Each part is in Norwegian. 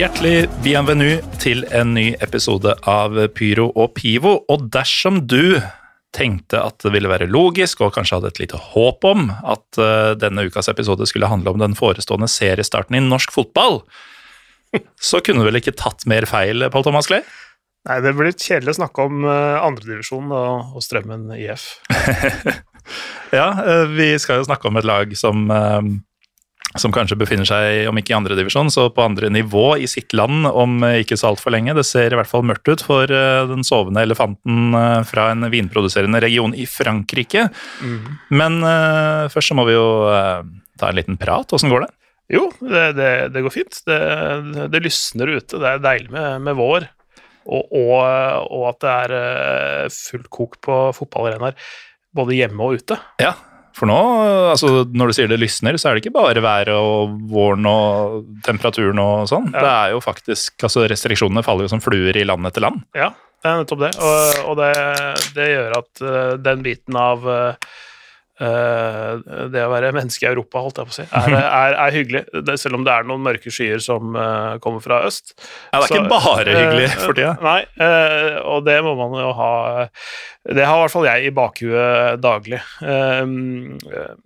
Hjertelig bienvenue til en ny episode av Pyro og Pivo. Og dersom du tenkte at det ville være logisk, og kanskje hadde et lite håp om at eh, denne ukas episode skulle handle om den forestående seriestarten i norsk fotball, så kunne du vel ikke tatt mer feil, Pål Thomas Klee? Nei, det blir litt kjedelig å snakke om uh, andredivisjon og, og Strømmen IF. Ja, eh, vi skal jo snakke om et lag som, eh, som kanskje befinner seg, om ikke i andre divisjon, så på andre nivå i sitt land om eh, ikke så altfor lenge. Det ser i hvert fall mørkt ut for eh, den sovende elefanten eh, fra en vinproduserende region i Frankrike. Men uh, først så må vi jo uh, ta en liten prat. Åssen går det? Jo, det, det, det går fint. Det, det lysner ute. Det er deilig med, med vår. Og, og, og at det er fullt kok på fotballarenaer, både hjemme og ute. Ja, for nå, altså når du sier det lysner, så er det ikke bare været og våren og temperaturen og sånn. Ja. Det er jo faktisk, altså Restriksjonene faller jo som fluer i land etter land. Ja, det er nettopp det. Og, og det, det gjør at eh, den biten av eh, det å være menneske i Europa, holdt jeg på å si, er, er, er hyggelig. Det, selv om det er noen mørke skyer som uh, kommer fra øst. Ja, Det er Så, ikke bare hyggelig uh, for tida. Nei, uh, og det må man jo ha Det har i hvert fall jeg i bakhuet daglig. Eh,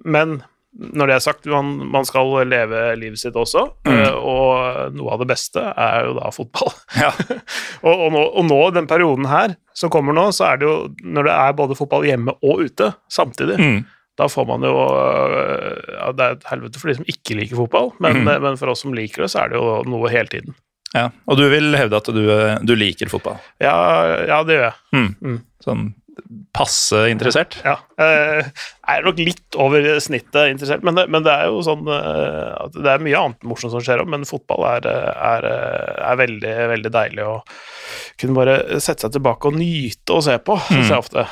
men når det er sagt, man, man skal leve livet sitt også, Mm. eh, og noe av det beste er jo da fotball. Ja. og, og, nå, og nå, den perioden her som kommer nå, så er det jo når det er både fotball hjemme og ute samtidig, Mm. Da får man jo øh, ja, Det er et helvete for de som ikke liker fotball, men, Mm. men for oss som liker det, så er det jo noe hele tiden. Ja, Og du vil hevde at du, du liker fotball? Ja, ja det gjør jeg. Mm. Mm. Sånn passe interessert? Ja. Eh, jeg er nok litt over snittet interessert, men det, men det er jo sånn eh, at det er mye annet morsomt som skjer òg, men fotball er, er, er veldig, veldig deilig å kunne bare sette seg tilbake og nyte å se på, syns jeg ofte.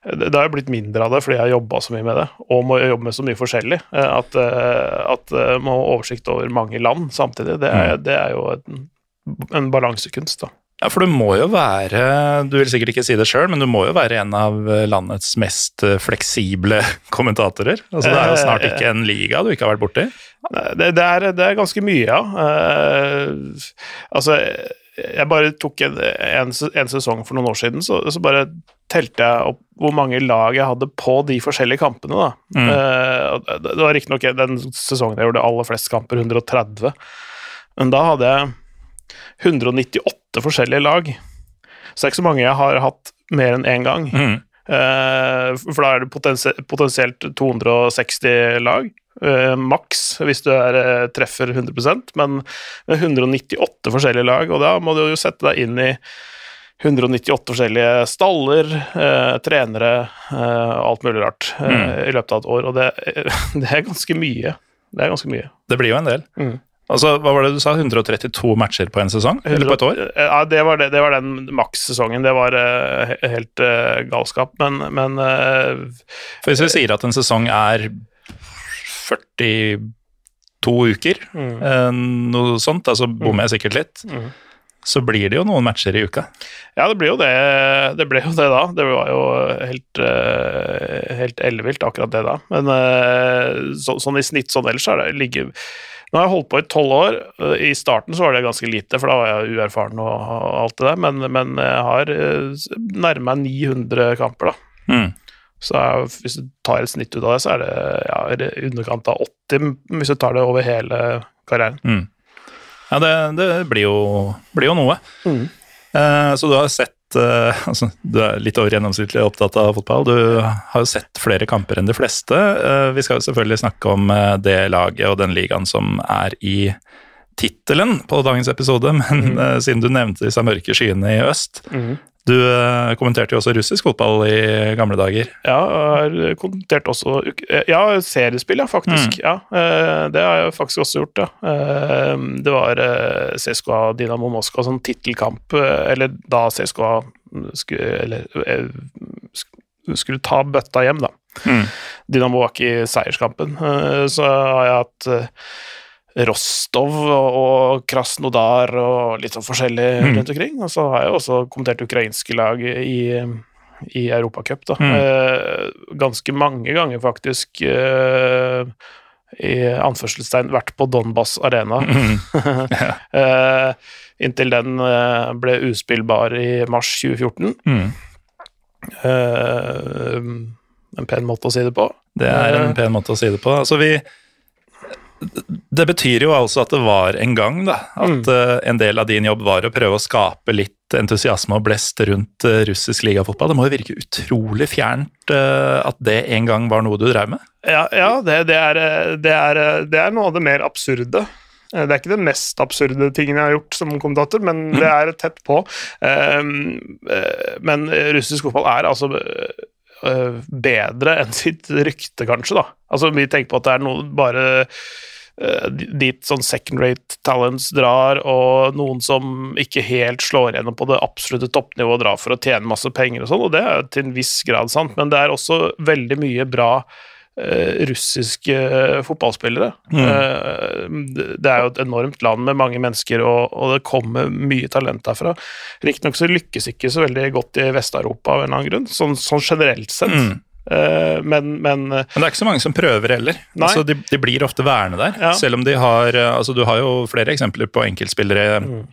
Det, har jo blitt mindre av det fordi jeg har jobba så mye med det, og må jobbe med så mye forskjellig, eh, at, eh, at man må ha oversikt over mange land samtidig. Det er, det er jo en, en balansekunst, da. Ja, for du må jo være Du vil sikkert ikke si det sjøl, men du må jo være en av landets mest eh, fleksible kommentatorer. Altså, det er jo snart ikke en liga du ikke har vært borti. Det, det, er, det er ganske mye, ja. Uh, altså, jeg bare tok en, en, en sesong for noen år siden, så, så bare telte jeg opp hvor mange lag jeg hadde på de forskjellige kampene. da. Mm. Uh, det, det var riktignok den sesongen jeg gjorde aller flest kamper, 130. Men da hadde jeg 198 forskjellige lag. Så det er ikke så mange jeg har hatt mer enn én gang. Mm. Eh, for da er det potensi potensielt 260 lag. Uh, maks, hvis du er, uh, treffer 100% men med 198 forskjellige lag, og da må du jo sette deg inn i 198 forskjellige staller, trenere, alt mulig rart Mm. i løpet av et år, og det, det er ganske mye. Det er ganske mye. Det blir jo en del. Mm. Altså, Hva var det du sa? 132 matcher på en sesong? Eller på et år? Ja, det var, det, det var den makssesongen. Det var uh, helt uh, galskap, men, men uh, For Hvis vi sier at en sesong er 42 uker, mm, noe sånt, altså bommer jeg sikkert litt, mm. så blir det jo noen matcher i uka. Ja, det blir jo det, det ble jo det da. Det var jo helt, helt ellevilt, akkurat det da. Men så, sånn i snitt sånn ellers så er det ligge Nå har jeg holdt på i tolv år. Eh, I starten så var det ganske lite, for da var jeg uerfaren og, alt det der, men, men jeg har uh, nærma meg 900 kamper, da. Mm. Så jeg, hvis du tar et snitt ut av det, så er det ja, er i underkant av 80, hvis du tar det over hele karrieren. Mm. Ja, det, det blir, jo, blir jo noe. Mm. Eh, så du har sett eh, altså, Du er litt over gjennomsnittlig opptatt av fotball. Du har jo sett flere kamper enn de fleste. Uh, vi skal jo selvfølgelig snakke om eh, det laget og den ligaen som er i tittelen på dagens episode, men Mm. siden du nevnte disse mørke skyene i øst Du eh, kommenterte jo også russisk fotball i gamle dager. Ja, jeg har kommentert også Ja, seriespill, ja, faktisk. Ja, eh, det har jeg faktisk også gjort, ja. Eh, Det var CSKA Dinamo Moskva, sånn tittelkamp, eller da CSKA skulle, eller, skulle ta bøtta hjem, da. Mm. Dynamo var ikke i seierskampen. Så har jeg hatt Rostov og, Krasnodar og litt sånn forskjellig Mm. rundt omkring. Og så har jeg også kommentert ukrainske lag i, i Europacup, da. Mm. Eh, ganske mange ganger, faktisk. Eh, i anførselstegn vært på Donbas Arena. Mm. Eh, inntil den ble uspillbar i mars 2014. Mm. En pen måte å si det på. Det er en pen måte å si det på. Altså, vi Det betyr jo altså at det var en gang, da. At eh, en del av din jobb var å prøve å skape litt entusiasme og blest rundt uh, russisk ligafotball. Det må jo virke utrolig fjernt uh, at det en gang var noe du drev med? Ja, ja det, det, er, det, er, det er noe av det mer absurde. Det er ikke den mest absurde tingen jeg har gjort som kommentator, men det er tett på. Um, eh, Men russisk fotball er altså eh, bedre enn sitt rykte, kanskje, da. Altså, vi tenker på at det er noe bare uh, dit sånn second rate talents drar, og noen som ikke helt slår gjennom på det absolutte toppnivået, drar for å tjene masse penger og sånn, og det er til en viss grad sant, men det er også veldig mye bra russiske eh, fotballspillere. Mm. det- det er jo et enormt land med mange mennesker, og, det kommer mye talent derfra. Riktignok så lykkes ikke så veldig godt i Vest-Europa av en eller annen grunn, sånn, sånn generelt sett. Mm. Eh, men, men eh, Men det er ikke så mange som prøver heller. Altså, de, de blir ofte værende der. Ja. Selv om de har eh, altså, Du har jo flere eksempler på enkeltspillere Mm.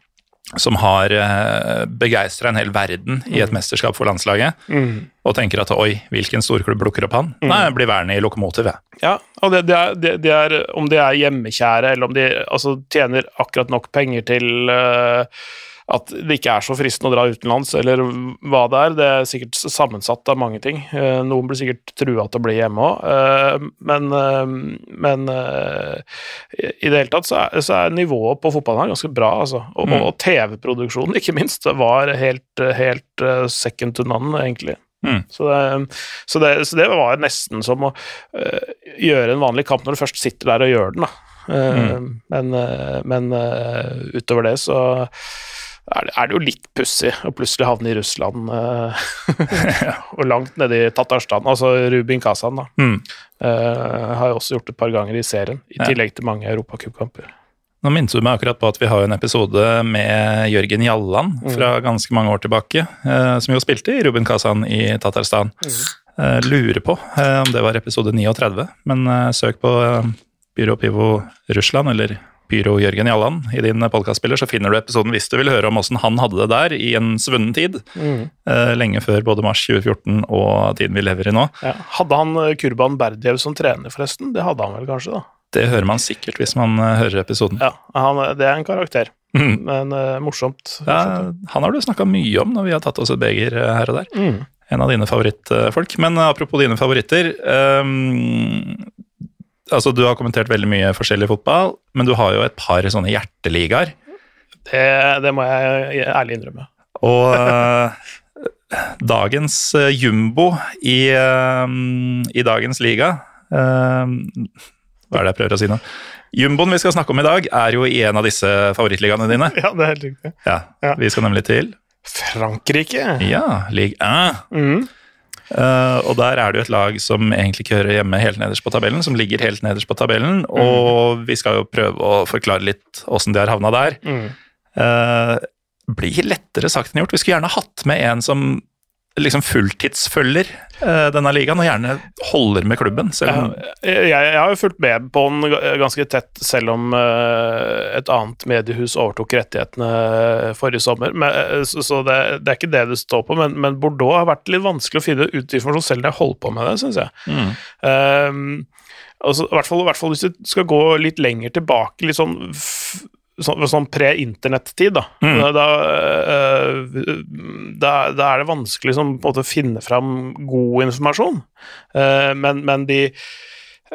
Som har uh, begeistra en hel verden i et mesterskap for landslaget, mm. og tenker at oi, hvilken storklubb plukker opp han? Nei, jeg blir værende i Lokomotiv, jeg. Ja, og det, det, er, det, det er om de er hjemmekjære, eller om de altså, tjener akkurat nok penger til eh, at det ikke er så fristende å dra utenlands, eller hva det er. Det er sikkert sammensatt av mange ting. Eh, noen blir sikkert trua til å bli hjemme òg, men, eh, men eh, i i det hele tatt så er, så er nivået på fotballen her ganske bra, altså. Og, Mm. og TV-produksjonen, ikke minst, var helt, helt second to none, egentlig. Mm. Så, det, så, det, så det var nesten som å gjøre en vanlig kamp når du først sitter der og gjør den, da. Mm. Men, men utover det så er det, er det jo litt pussig å plutselig havne i Russland uh, og langt nede i Tatarstan. Altså Rubin Kazan, da. Mm. Uh, har jo også gjort det et par ganger i serien, i Ja. tillegg til mange europacupkamper. Nå minnet du meg akkurat på at vi har en episode med Jørgen Jalland fra ganske mange år tilbake, uh, som jo spilte i Rubin Kazan i Tatarstan. Eh, lurer på om det var episode 39, men søk på Byrå Pivo Russland eller Pyro Jørgen Jalland i din podkastspiller, så finner du episoden hvis du vil høre om åssen han hadde det der i en svunnen tid. Mm. lenge før både mars 2014 og tiden vi lever i nå. Ja. Hadde han eh, Kurban Berdiev som trener, forresten? Det hadde han vel kanskje, da? Det hører man sikkert hvis man eh, hører episoden. Ja, han, det er en karakter, Mm. men uh, morsomt. Ja, han har du snakka mye om når vi har tatt oss et beger eh, her og der. Mm. En av dine favorittfolk. Men eh, apropos dine favoritter. ehm, altså Du har kommentert veldig mye forskjellig fotball, men du har jo et par sånne hjerteligaer. Det, det må jeg ærlig innrømme. Og eh, dagens eh, jumbo i, ehm, i dagens liga Hva er det jeg prøver å si nå? Jumboen vi skal snakke om i dag, er jo i en av disse favorittligaene dine. Ja, det er helt riktig. Ja, Ja. Vi skal nemlig til Frankrike. ja, Ligue 1. Mm. Eh, og der er det jo et lag som egentlig ikke hører hjemme helt nederst på tabellen, som ligger helt nederst på tabellen, og vi skal jo prøve å forklare litt åssen de har havna der. Mm. Uh, blir lettere sagt enn gjort. Vi skulle gjerne hatt med en som liksom fulltidsfølger eh, denne ligaen, og gjerne holder med klubben. Om, Jeg, jeg har jo fulgt med på den ganske tett, selv om eh, et annet mediehus overtok rettighetene forrige sommer. Men, eh, så det, det er ikke det det står på, men, men Bordeaux har vært litt vanskelig å finne ut informasjon selv når jeg holder på med det, syns jeg. Mm. Um, altså, i, hvert fall, I hvert fall hvis du skal gå litt lenger tilbake, litt sånn, sånn, sånn pre-internett-tid, da. Mm. Da, eh, da, da er det vanskelig måte, å finne fram god informasjon. Eh, men, men de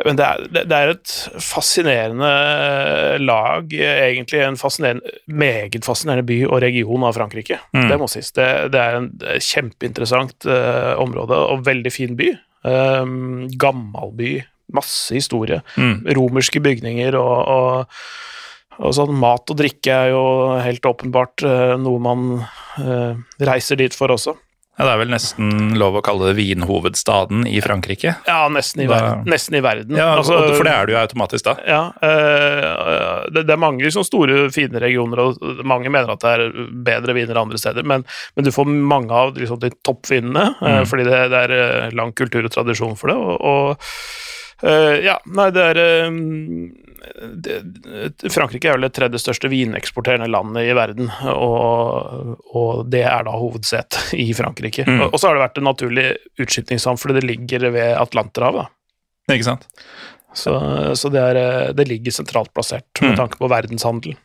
men det er, det- er et fascinerende lag, egentlig. En fascinerende, meget fascinerende by og region av Frankrike. Mm. Det må sies. Det, det er en er kjempeinteressant uh, område, og veldig fin by. Um, gammel by. Masse historie. Mm. Romerske bygninger og, og, og sånn mat og drikke er jo helt åpenbart eh, noe man eh, reiser dit for også. Ja, det er vel nesten lov å kalle det vinhovedstaden i Frankrike. Ja, nesten i, Da- verden, nesten i verden. Ja, Altså, For det er det jo automatisk da. Ja, uh, det, det er mange liksom store, fine regioner, og mange mener at det er bedre viner andre steder, men, men du får mange av liksom, de toppvinene, Mm. fordi det, det er lang kultur og tradisjon for det. og, og Uh, ja, nei, det er Frankrike er vel det tredje største vineksporterende landet i verden, og, og det er da hovedsetet i Frankrike. Mm. Og, så har det vært en naturlig utskipningshavn fordi det ligger ved Atlanterhavet. Ikke sant? Så, så det, er, det, ligger sentralt plassert med mm. tanke på verdenshandel.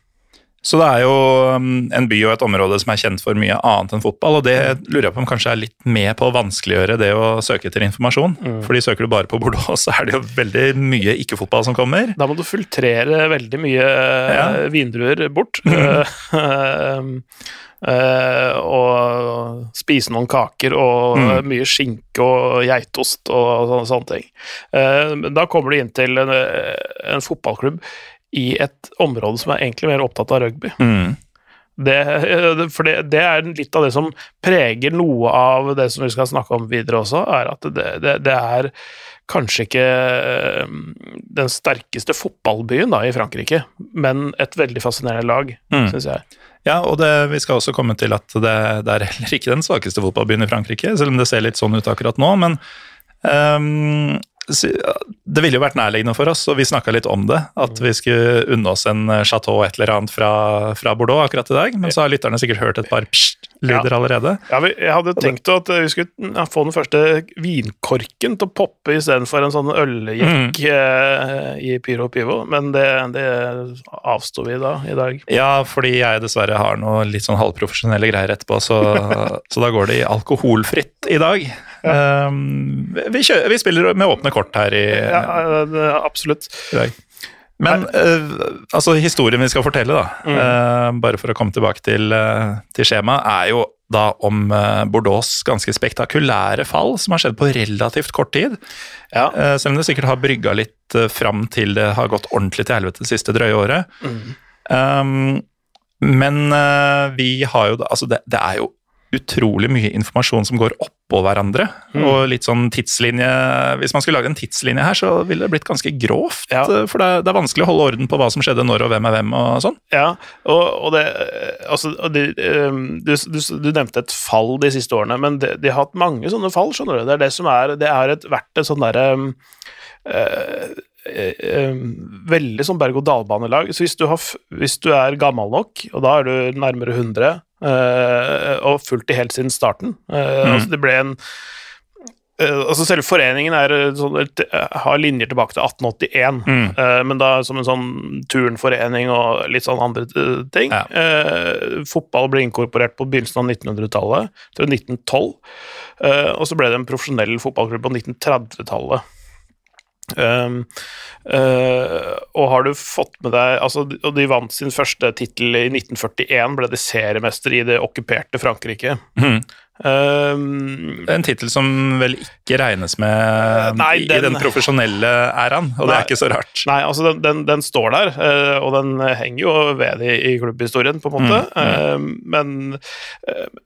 Så det er jo um, en by og et område som er kjent for mye annet enn fotball, og det lurer jeg på om kanskje er litt med på å vanskeliggjøre det å søke etter informasjon. Mm. Fordi søker du bare på Bordeaux, så er det jo veldig mye ikke-fotball som kommer. Da må du filtrere veldig mye ja. Eh, vindruer bort. Uh, og spise noen kaker og mm. mye skinke og geitost og sånne, sånne ting. Uh, da kommer du inn til en, en fotballklubb i et område som er egentlig mer opptatt av rugby. Mm. Det, for det, det, er litt av det som preger noe av det som vi skal snakke om videre også, er at det, det, det er kanskje ikke eh, den sterkeste fotballbyen da, i Frankrike, men et veldig fascinerende lag, mm. syns jeg. Ja, og vi skal også komme til at det, er heller ikke den svakeste fotballbyen i Frankrike, selv om det ser litt sånn ut akkurat nå. Men um, det ville jo vært nærliggende for oss, og vi snakka litt om det, at vi skulle unne oss en eh, chateau et eller annet fra, fra Bordeaux akkurat i dag. Men så har lytterne sikkert hørt et par pst-lyder ja. allerede. Ja, Jeg hadde tenkt at vi skulle få den første vinkorken til å poppe istedenfor en sånn øljekk mm. Eh, i Pyro Pivo, men det, det avsto vi da i dag. Ja, fordi jeg dessverre har noe litt sånn halvprofesjonelle greier etterpå, så, så da går det i alkoholfritt i dag. Ja. Um, vi, kjører, vi, spiller med åpne kort her i Ja, absolutt. I. Men uh, altså, historien vi skal fortelle, da, mm. uh, bare for å komme tilbake til, uh, til skjemaet, er jo da om Bordeaux' ganske spektakulære fall, som har skjedd på relativt kort tid. Ja. selv om det sikkert har brygga litt fram til det har gått ordentlig til helvete det siste drøye året. Mm. Um, men vi har jo Altså, det, det er jo utrolig mye informasjon som går oppå hverandre. Mm. Og litt sånn tidslinje Hvis man skulle lage en tidslinje her, så ville det blitt ganske grovt. Ja. Eh, for det er, det er, vanskelig å holde orden på hva som skjedde når og hvem er hvem og sånn. Ja, og, og det Altså, de, ehm, du, du, du, nevnte et fall de siste årene, men de, de, har hatt mange sånne fall, skjønner du. Det er det som er Det har vært et sånn derre øh, veldig sånn berg-og-dal-banelag. Så hvis du, har, hvis du, er gammel nok, og da er du nærmere 100, uh, og fulgt det helt siden starten mm. altså Det ble en uh, altså Selve foreningen er, sånn, har linjer tilbake til 1881, mm. men da som en sånn turnforening og litt sånn andre ting. Ja. fotball ble inkorporert på begynnelsen av 1900-tallet, til 1912, og så ble det en profesjonell fotballklubb på 1930-tallet. Um, uh, og har du fått med deg altså, Og de vant sin første tittel i 1941, ble de seriemester i det okkuperte Frankrike. Mm. Um, en tittel som vel ikke regnes med nei, den, i den profesjonelle æraen, og nei, det er ikke så rart. Nei, altså den, den, den står der, uh, og den henger jo ved i, i klubbhistorien, på en måte. Mm, mm. Uh, men,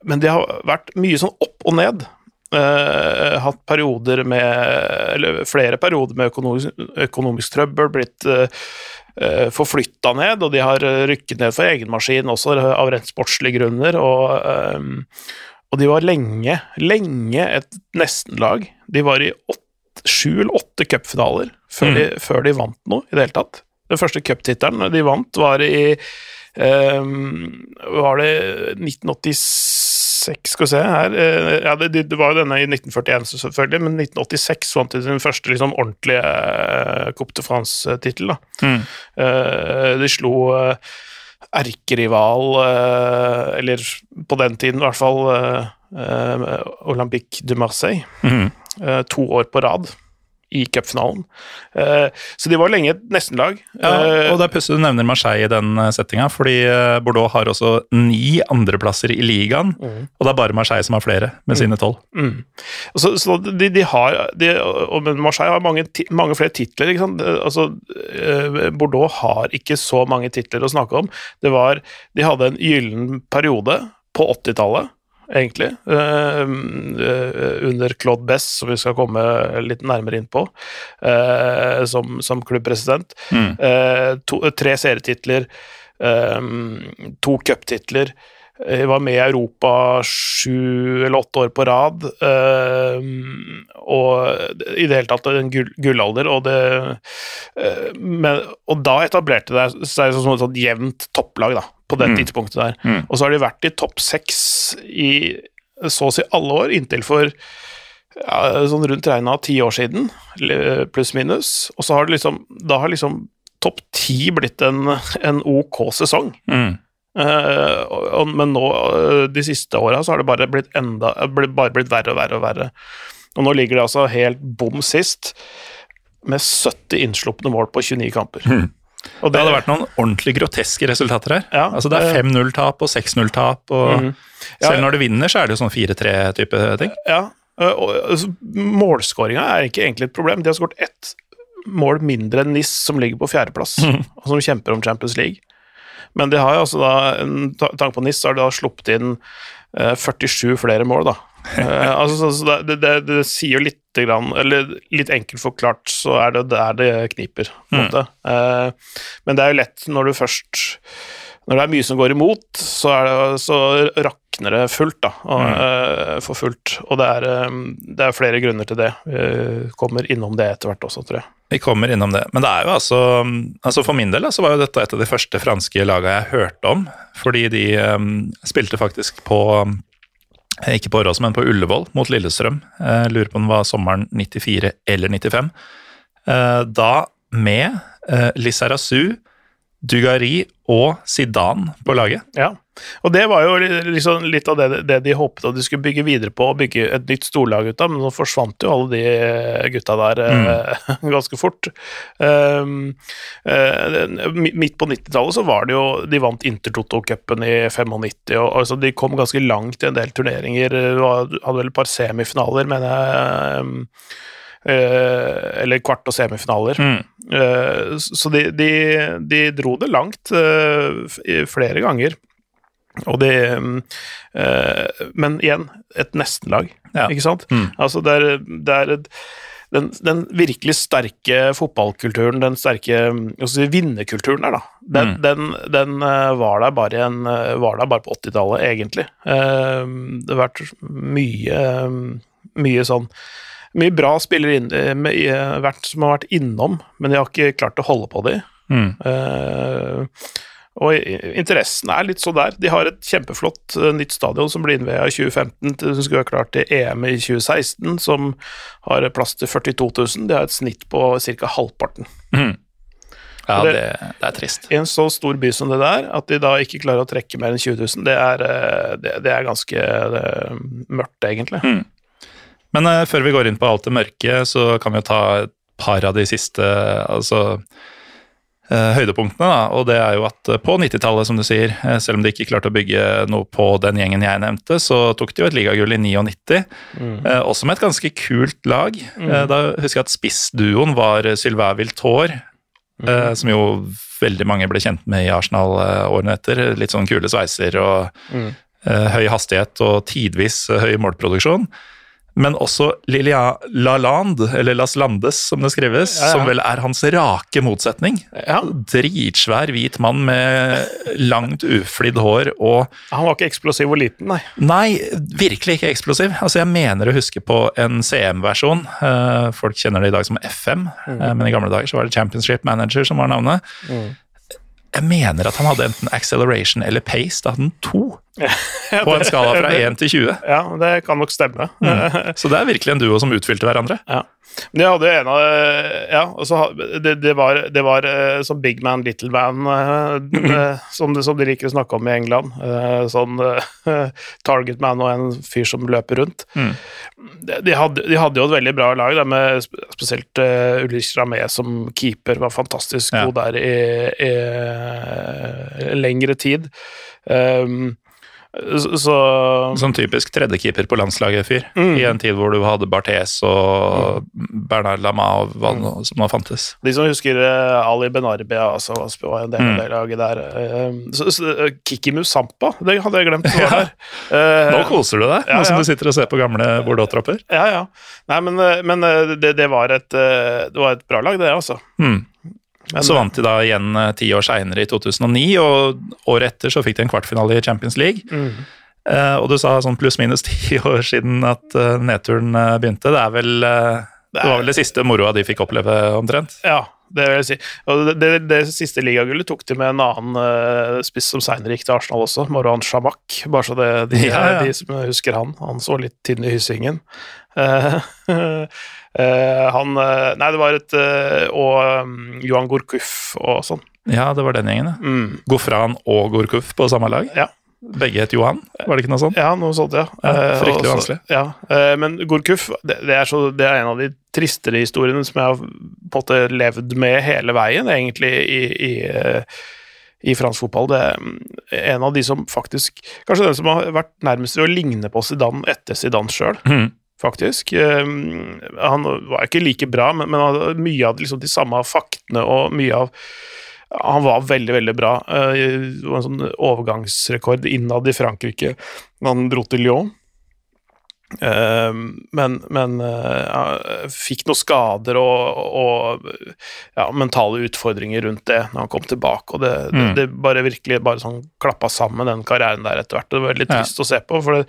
men det har vært mye sånn opp og ned Uh, hatt perioder med Eller flere perioder med økonomisk, økonomisk trøbbel, blitt uh, uh, forflytta ned, og de har rykket ned for egen maskin også av rent sportslige grunner. Og, um, og, de var lenge, lenge et nestenlag. De var i sju eller åtte cupfinaler før, mm. de, før de vant noe i det hele tatt. Den første cuptittelen de vant, var i Var det 1986 1986, skal vi se her eh, Ja, det, det, var jo denne i 1941, selvfølgelig, men 1986 vant de sin første liksom, ordentlige uh, Coupe de France-tittel. Mm. Uh, de slo uh, erkerival, uh, eller på den tiden i hvert fall, Olympique de Marseille, mm. to år på rad i cupfinalen. Uh, så de var lenge et nestenlag. Ja, eh, og det er pussig du nevner Marseille i den eh, settinga, fordi Bordeaux har også ni andreplasser i ligaen, mm. og det er bare Marseille som har flere, med mm. sine tolv. Mm. Så, så de, de, har de, og Marseille har mange, mange flere titler. ikke sant? Altså, Bordeaux har ikke så mange titler å snakke om. Det var, de hadde en gyllen periode på 80-tallet egentlig, uh, under Claude Bess, som vi skal komme litt nærmere inn på, uh, som, som, klubbpresident. Mm. Uh, to, tre serietitler, to cuptitler. Vi var med i Europa sju eller åtte år på rad. eh, og i det hele tatt en gullalder. Og, det, eh, men, og da etablerte det seg som et sånt jevnt topplag da, på det Mm. tidspunktet der. Mm. Og så har de vært i topp seks i så å si alle år, inntil for ja, sånn rundt regna ti år siden, pluss-minus. Og så har det liksom Da har liksom topp ti blitt en, en ok sesong. Mm. Eh, men nå, eh, de siste åra, så har det bare blitt enda blitt, Bare blitt verre og verre og verre. Og nå ligger det altså helt bom sist, med 70 innslupne mål på 29 kamper. Mm. Og Det hadde vært noen ordentlig groteske resultater her. Ja, altså Det er eh, 5-0-tap og 6-0-tap, og mm. Ja, selv når du vinner, så er det jo sånn 4-3-type ting. Ja, og altså, målskåringa er ikke egentlig et problem. De har skåret ett mål mindre enn NIS, som ligger på fjerdeplass, og som kjemper om Champions League. Men de har jo altså da, en tanke på NIS, så har de da sluppet inn eh, 47 flere mål, da. Eh, altså, så, det, det, det sier jo litt grann, eller litt enkelt forklart, så er det der det kniper, på en Mm. måte. Eh, men det er jo lett når du først når det er mye som går imot, så, er det, så rakner det fullt, da. Og, eh, for fullt. Og det er, eh, det er flere grunner til det. Vi kommer innom det etter hvert også, tror jeg. Vi kommer innom det. Men det er jo altså, altså For min del så var jo dette et av de første franske laga jeg hørte om. Fordi de um, spilte faktisk på ikke på Årås, men på Ullevål mot Lillestrøm. Jeg lurer på om det var sommeren 94 eller 95. Eh, Da med Lizarazu, Dugari og Zidane på laget. Ja. Og det var jo liksom litt av det, det de håpet at de skulle bygge videre på, og bygge et nytt storlag ut av, men nå forsvant jo alle de eh, gutta der mm. ganske fort. Um, uh, midt på 90-tallet så var det jo De vant Intertoto-cupen i 95, og altså de kom ganske langt i en del turneringer. Hadde vel et par semifinaler, mener jeg. um, eh, eller kvart- og semifinaler. Mm. Så de, de, de dro det langt eh, flere ganger. Og det eh, Men igjen, et nestenlag, Ja. ikke sant? Mm. Altså, det er, det er den, den virkelig sterke fotballkulturen, den sterke altså vinnerkulturen der, da, den, Mm. den, den eh, var der en, eh, var der bare på 80-tallet, egentlig. Eh, Det har vært mye, mye sånn mye bra spillere inn, eh, med, eh, vært, som har vært innom, men de har ikke klart å holde på dem. Mm. Uh, og interessen er litt så der. De har et kjempeflott nytt stadion som ble innveia i 2015, som skulle være klart til EM i 2016, som har plass til 42 000. De har et snitt på ca. halvparten. Mm. Ja, det, det- det er trist. I en så stor by som det der, at de da ikke klarer å trekke mer enn 20 000, det er, det, er ganske mørkt, egentlig. Men uh, før vi går inn på alt det mørke, så kan vi jo ta et par av de siste altså, eh, høydepunktene. Da. Og det er jo at eh, på 90-tallet, som du sier, selv om de ikke klarte å bygge noe på den gjengen jeg nevnte, så tok de jo et ligagull i 99. Eh, også med et ganske kult lag. Eh, da husker jeg at spissduoen var Sylvain Viltor, eh, som jo veldig mange ble kjent med i Arsenal årene etter. Litt sånn kule sveiser og Mm. høy hastighet og tidvis høy målproduksjon. Men også Lilia Lalande, eller Las Landes som det skrives, Ja, ja. som vel er hans rake motsetning. Ja, Dritsvær hvit mann med langt uflidd hår og han var ikke eksplosiv og liten, nei. Nei, virkelig ikke eksplosiv. Altså, jeg mener å huske på en CM-versjon. Eh, folk kjenner det i dag som FM, mm. men i gamle dager så var det Championship Manager som var navnet. Jeg mener at han hadde enten acceleration eller pace. Da hadde han to på en skala fra 1 til 20. Ja, det kan nok stemme. Så det er virkelig en duo som utfylte hverandre. Ja. Men jeg hadde jo en av Ja, og så det, det var, det var sånn big man, little man, eh, eh, som, som de liker å snakke om i England. Sånn target man og en fyr som løper rundt. Mm. De, de, hadde, de hadde jo et veldig bra lag, der med spesielt uh, Ulrich Ramé som keeper, var fantastisk Ja. god der i, i lengre tid. Um, så, så Sånn typisk tredjekeeper på landslaget-fyr. Mm. I en tid hvor du hadde Barthes og Bernard Lama og hva nå som nå fantes. De som husker eh, Ali Benarbia, altså, var en del av Mm. det laget der. eh, så, så, eh, Kiki Musampa, det hadde jeg glemt. Var Ja. der. Nå koser du deg, Ja, nå som ja. du sitter og ser på gamle Bordeaux-tropper. ja, ja. Nei, men, men det, det, var et, det var et bra lag, det, altså. Mm. Men, Så vant de da igjen eh, ti år seinere, i 2009, og året etter så fikk de en kvartfinale i Champions League. Mm. Uh, og du sa sånn pluss-minus ti år siden at uh, nedturen uh, begynte. Det er vel eh, Det var vel det siste moroa de fikk oppleve, omtrent. Ja, det vil jeg si. Og det, det, det siste ligagullet tok de med en annen spiss som seinere gikk til Arsenal også, Moran Shamak. Bare så det, de, Ja, ja. de som husker han. Han så litt tynn i hyssingen. Eh, han eh, Nei, det var et eh, Og um, Johan Gorkuff og sånn. Ja, det var den gjengen, ja. Mm. Gofran og Gorkuff på samme lag. Ja. Begge het Johan, var det ikke noe sånt? Ja, noe sånt, ja. Ja, fryktelig vanskelig. Ja, men Gorkuff, det, det, er så- det er en av de tristere historiene som jeg har på en måte levd med hele veien, egentlig, i, i, i fransk fotball. Det er mm, en av de som faktisk Kanskje den som har vært nærmest ved å ligne på Zidane etter Zidane sjøl. Faktisk. Eh, Han var ikke like bra, men, men mye av liksom, de samme faktene og mye av han var veldig, veldig bra. Eh, Det var en sånn overgangsrekord innad i Frankrike da han dro til Lyon. Eh, Men, men eh, fikk noen skader og, og ja, mentale utfordringer rundt det når han kom tilbake. Og det, det, Mm. det bare virkelig bare sånn klappa sammen den karrieren der etter hvert. Det var Ja. trist å se på, for det,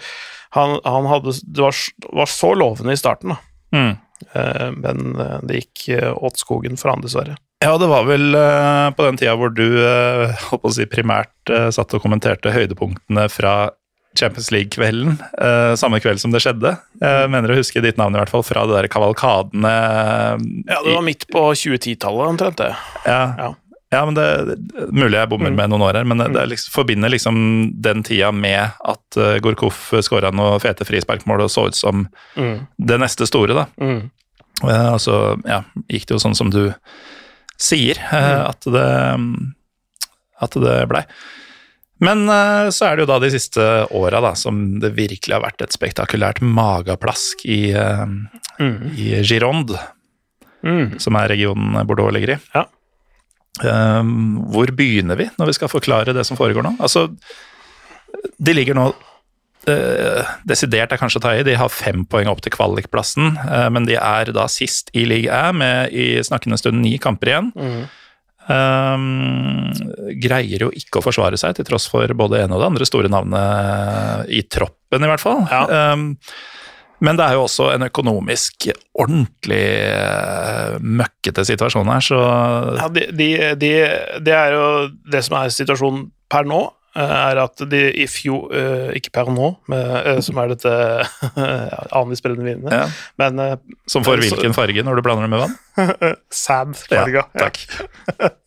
han, han hadde, det var, var så lovende i starten, da. Mm. Uh, men eh, det gikk eh, åt skogen for han, dessverre. Ja, det var vel uh, på den tida hvor du uh, si, primært satt og kommenterte høydepunktene fra Champions League-kvelden, samme kveld som det skjedde. Jeg mener å huske ditt navn i hvert fall fra det der kavalkadene Ja, det var midt på 2010-tallet omtrent, det. Ja, Ja. Ja men det, det Mulig jeg bommer Mm. med noen år her, men det, det er liksom, forbinder liksom den tida med at uh, Gorkov skåra noen fete frisparkmål og så ut som Mm. det neste store, da. Mm. Uh, og så ja, gikk det jo sånn som du sier, uh, Mm. at det at det blei. Men eh, så er det jo da de siste åra som det virkelig har vært et spektakulært mageplask i, eh, Mm. i Gironde, Mm. som er regionen Bordeaux ligger i. Ja. Eh, hvor begynner vi når vi skal forklare det som foregår nå? Altså, de ligger nå eh, Desidert er kanskje å ta i, de har fem poeng opp til kvalikplassen, eh, men de er da sist i league A med i snakkende stund ni kamper igjen. Mm. Eh, greier jo ikke å forsvare seg, til tross for både det ene og det andre store navnet i troppen, i hvert fall. Ja. Men det er jo også en økonomisk ordentlig eh, møkkete situasjon her, så Ja, de, de, de, det er jo det som er situasjonen per nå, eh, er at de i fjor eh, Ikke per nå, men, eh, som er dette anisbrennevinet, ja, men Som får hvilken farge når du blander det med vann? sad farga. Ja, takk.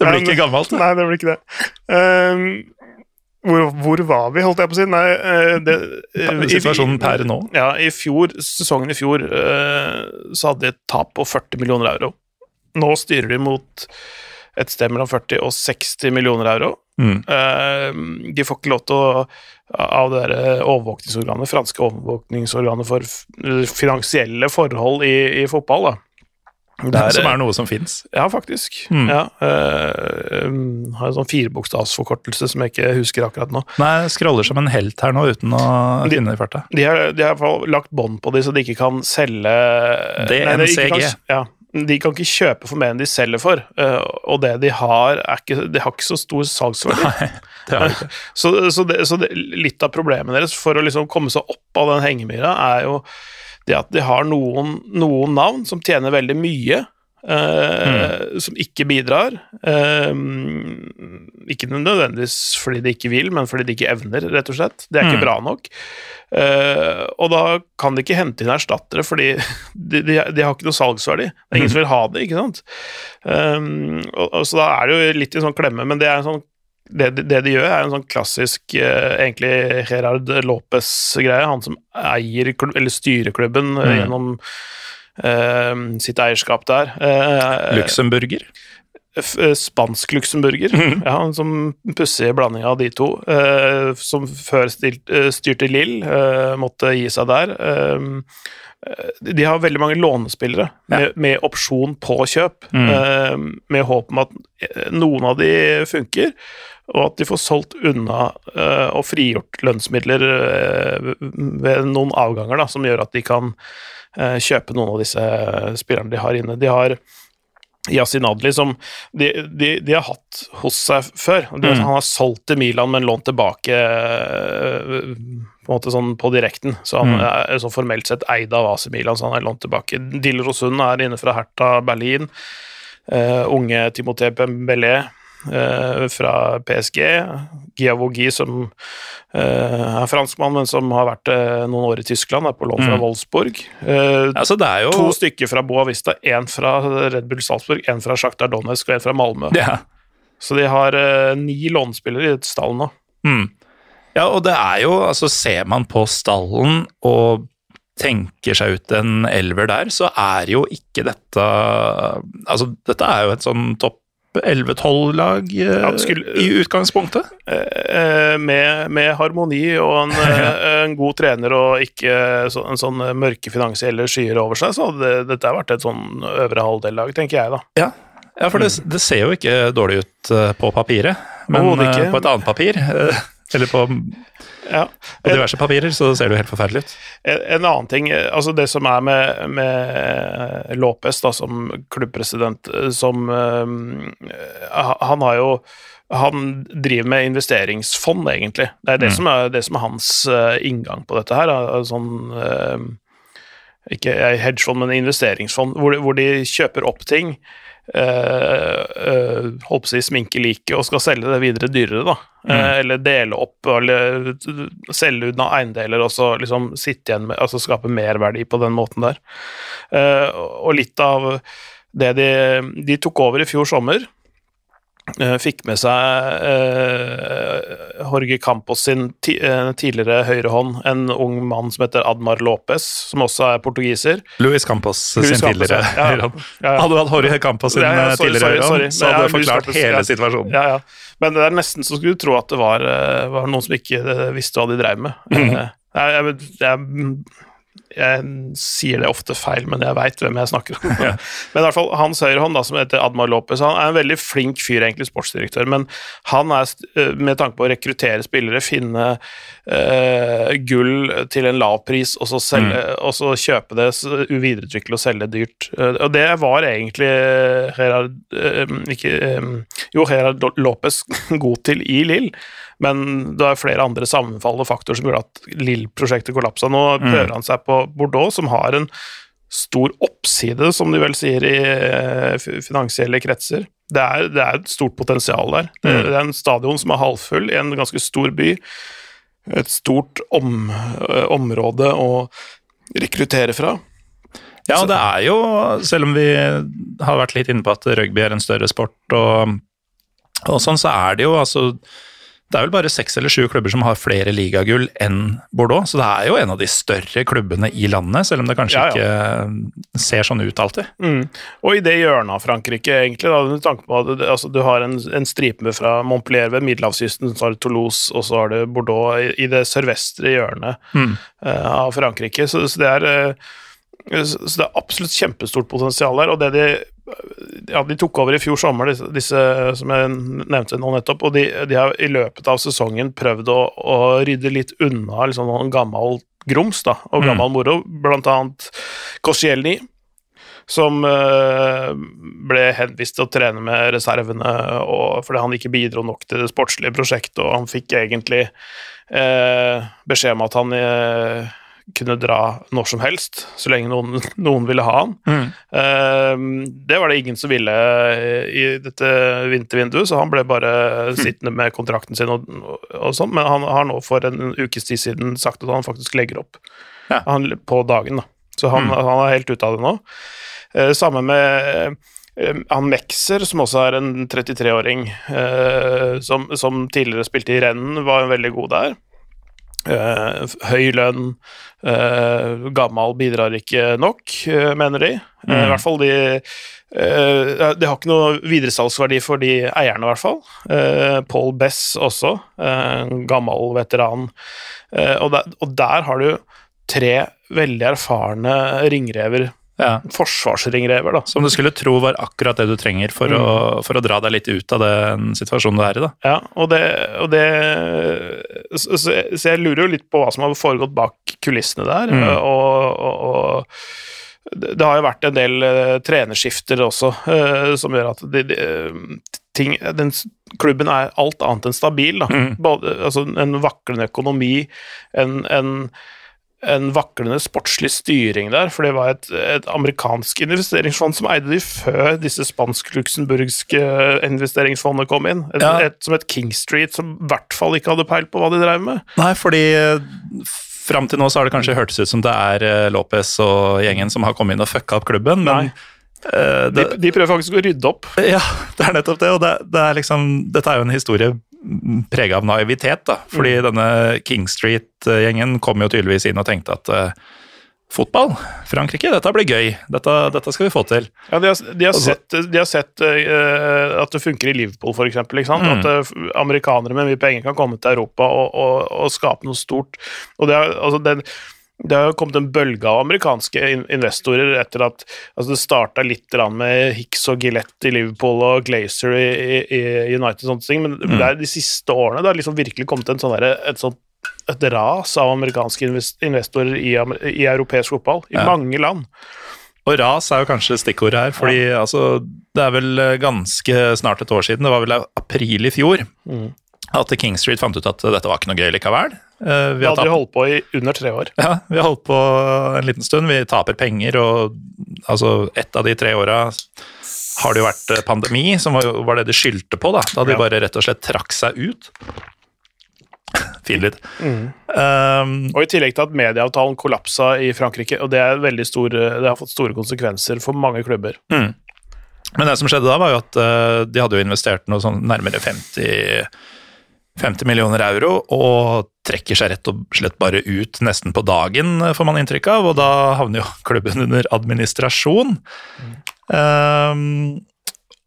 Det blir ikke gammelt. det. Nei, det blir ikke det. Ehm, hvor, hvor var vi, holdt jeg på å si? Nei, eh, det, eh, Situasjonen per nå. Ja, i fjor, sesongen i fjor eh, så hadde de et tap på 40 millioner euro. Nå styrer de mot et sted mellom 40 og 60 millioner euro. Mm. De får ikke lov til å av det der overvåkningsorganet, franske overvåkningsorganet for finansielle forhold i, i fotball, da. Det er- som er noe som fins. ja, faktisk. Mm. Ja, eh, um, har en sånn firebokstavsforkortelse som jeg ikke husker akkurat nå. Nei, jeg scroller som en helt her nå, uten å finne i farta. De har, i hvert fall lagt bånd på de, så de ikke kan selge DNCG. Nei, kan- ja, de kan ikke kjøpe for mer enn de selger for, eh, og det de har, er ikke, de har ikke så stor salgsverdi. Så, så, det, så det, litt av problemet deres for å liksom komme seg opp av den hengemyra, er jo det at de har noen, noen navn som tjener veldig mye, eh, som ikke bidrar. Uh, ikke nødvendigvis fordi de ikke vil, men fordi de ikke evner, rett og slett. Det er ikke Mm. bra nok. Uh, og da kan de ikke hente inn erstattere, fordi de, de, de har ikke noe salgsverdi. Det er ingen som vil ha det, ikke sant. Og, og så da er det jo litt i sånn klemme, men det er en sånn det, det de gjør, er en sånn klassisk eh, egentlig Gerard Lopez-greie. Han som eier eller styrer klubben eh, Mm. gjennom eh, sitt eierskap der. Eh, Luxemburger. Spansk luxemburger. mm. Ja, sånn pussig blanding av de to. eh, som før stilt, styrte Lill, måtte gi seg der. De har veldig mange lånespillere med, med opsjon på kjøp, Mm. med håp om at noen av de funker, og at de får solgt unna uh, og frigjort lønnsmidler uh, ved noen avganger, da, som gjør at de kan uh, kjøpe noen av disse spillerne de har inne. De har Yasin Adli, som de, de, de, har hatt hos seg før. De, mm. Han har solgt til Milan, men lånt tilbake på sånn på direkten. Så han mm. er så formelt sett eid av AC Milan, så han er lånt tilbake. Dilrosun er inne fra Hertha Berlin. Unge Timothée Pembélé fra PSG. Giavogi, som uh, er franskmann, men som har vært noen år i Tyskland, er på lån fra mm. Wolfsburg. Altså, jo... To stykker fra Boa Vista, én fra Red Bull Salzburg, én fra Sjaktar Donetsk og én fra Malmö. Ja. Så de har ni lånespillere i stallen nå. Mm. Ja, og det er jo Altså, ser man på stallen og tenker seg ut en elver der, så er jo ikke dette Altså, dette er jo et sånn topp 11-12-lag eh, ja, i utgangspunktet? Eh, med, med, harmoni og en, eh, en, god trener og ikke så, en sånn mørke finansielle skyer over seg, så hadde dette vært et sånn øvre halvdel-lag, tenker jeg, da. Ja, ja for det, mm. det, ser jo ikke dårlig ut på papiret, men på et annet papir eller på, ja. på, diverse papirer, så ser det jo helt forferdelig ut. En, en, annen ting, altså det som er med, med Lopez da, som klubbpresident, som uh, Han har jo han driver med investeringsfond, egentlig. Det er det, mm. som, er, det som, er, hans uh, inngang på dette her. Sånn uh, Ikke hedgefond, men investeringsfond, hvor, hvor de kjøper opp ting Uh, holdt på å si sminke liket og skal selge det videre dyrere, da. Mm. Uh, eller dele opp, eller selge unna eiendeler og så liksom sitte igjen med Altså skape merverdi på den måten der. og litt av det de, de tok over i fjor sommer, Eh, fikk med seg eh, Jorge Campos sin ti, eh, tidligere høyrehånd, en ung mann som heter Admar Lopez, som også er portugiser. Luis Campos Luis sin Campos, tidligere ja. høyrehånd. Ja, ja. Hadde du hatt Jorge Campos sin sorry, tidligere høyrehånd, så hadde du forklart Campos, hele situasjonen. Ja, ja. Men det er nesten så skulle du tro at det var, var noen som ikke visste hva de drev med. Mm. Jeg, jeg, jeg jeg sier det ofte feil, men jeg veit hvem jeg snakker om. Ja. Men i hvert fall hans høyrehånd, da, som heter Admar Lopez, han er en veldig flink fyr, egentlig sportsdirektør, men han er, eh, med tanke på å rekruttere spillere, finne uh, gull til en lav pris, og så, selge, mm. og så kjøpe det, videreutvikle og selge dyrt. Uh, og det var egentlig Gerard, uh, ikke, jo, Gerard Lopez god til i Lill. Men det er flere andre sammenfallende faktorer som gjorde at Lill-prosjektet kollapsa. Nå mm. prøver han seg på Bordeaux, som har en stor oppside, som de vel sier i eh, finansielle kretser. Det er, det er et stort potensial der. Det, mm. det, er en stadion som er halvfull i en ganske stor by. Et stort om, eh, område å rekruttere fra. Ja, det er jo, selv om vi har vært litt inne på at rugby er en større sport, og, og sånn, så er det jo altså det er vel bare seks eller sju klubber som har flere ligagull enn Bordeaux, så det er jo en av de større klubbene i landet, selv om det kanskje ja, ja. ikke ser sånn ut alltid. Mm. Og i det hjørnet av Frankrike, egentlig, da, med tanke på at altså, du har en, en stripe fra Montpellier ved middelhavskysten, så har du Toulouse, og så har du Bordeaux i, i det sørvestre hjørnet mm. uh, av Frankrike, så, så det er uh, så det er absolutt kjempestort potensial der, og det de ja, de tok over i fjor sommer, disse, disse som jeg nevnte nå nettopp, og de, de, har i løpet av sesongen prøvd å, å rydde litt unna liksom, noen gammel grums da, og mm. gammel mm. moro, blant annet Koscielny, som uh, ble henvist til å trene med reservene og, fordi han ikke bidro nok til det sportslige prosjektet, og han fikk egentlig uh, beskjed om at han uh, kunne dra når som helst, så lenge noen, noen ville ha han. Mm. Uh, det var det ingen som ville i dette vintervinduet, så han ble bare mm. sittende med kontrakten sin og, og sånn, men han har nå for en ukes tid siden sagt at han faktisk legger opp ja. han, på dagen. Da. Så han, mm. han, er helt ute av det nå. Uh, samme med uh, han Mekser, som også er en 33-åring, uh, som, som, tidligere spilte i renn, var veldig god der. Uh, høy lønn, uh, gammel bidrar ikke nok, uh, mener de. Mm. I hvert fall de De har ikke noe videresalgsverdi for de eierne, i hvert fall. Paul Bess også, gammel veteran. Og der, og, der, har du tre veldig erfarne ringrever ja. forsvarsringrever, da. Som du skulle tro var akkurat det du trenger for, mm. å, for, å, dra deg litt ut av den situasjonen du er i, da. Ja, og det, og det så, så, jeg lurer jo litt på hva som har foregått bak kulissene der, mm. og, og, det, det har jo vært en del uh, trenerskifter også, uh, som gjør at de, de, ting, den, klubben er alt annet enn stabil. Mm. Både, altså, en vaklende økonomi, en, en en vaklende sportslig styring der, for det var et, et amerikansk investeringsfond som eide de før disse spansk-luxemburgske investeringsfondene kom inn. Et, ja. et, som et King Street, som i hvert fall ikke hadde peil på hva de drev med. Nei, fordi eh, fram til nå så har det kanskje hørtes ut som det er eh, Lopez og gjengen som har kommet inn og fucka opp klubben, men uh, det, de, de, prøver faktisk å rydde opp. Ja, det er nettopp det, og det, det er liksom, dette er jo en historie prega av naivitet, da. Fordi mm. denne King Street-gjengen kom jo tydeligvis inn og tenkte at uh, fotball, Frankrike, dette blir gøy. Dette, dette, skal vi få til. Ja, De har, de har altså, sett, de har sett uh, at det funker i Liverpool, f.eks. Mm. At uh, amerikanere med mye penger kan komme til Europa og, og, og skape noe stort. Og det er, altså, den det har jo kommet en bølge av amerikanske investorer etter at altså det starta litt med Hicks og Gillette i Liverpool og Glazer i, i, United, og sånne ting, men mm. de siste årene det har liksom virkelig kommet en sånn der, et, sånt, et ras av amerikanske investorer i, i europeisk fotball, i ja. mange land. Og ras er jo kanskje stikkordet her, fordi ja. altså, det er vel ganske snart et år siden, det var vel april i fjor, mm. At King Street fant ut at dette var ikke noe gøy likevel. Uh, vi hadde holdt på i under tre år. Ja, vi har holdt på en liten stund. Vi taper penger, og altså ett av de tre åra har det jo vært eh, pandemi, som var, var det de skyldte på, da. Da de ja. bare rett og slett trakk seg ut. fin lyd. Mm. Um, og i tillegg til at medieavtalen kollapsa i Frankrike, og det, stor, det, har fått store konsekvenser for mange klubber. Mm. Men det som skjedde da, var jo at uh, de hadde jo investert noe sånn nærmere 50 50 millioner euro og trekker seg rett og slett bare ut nesten på dagen, får man inntrykk av, og da havner jo klubben under administrasjon. Mm. Um,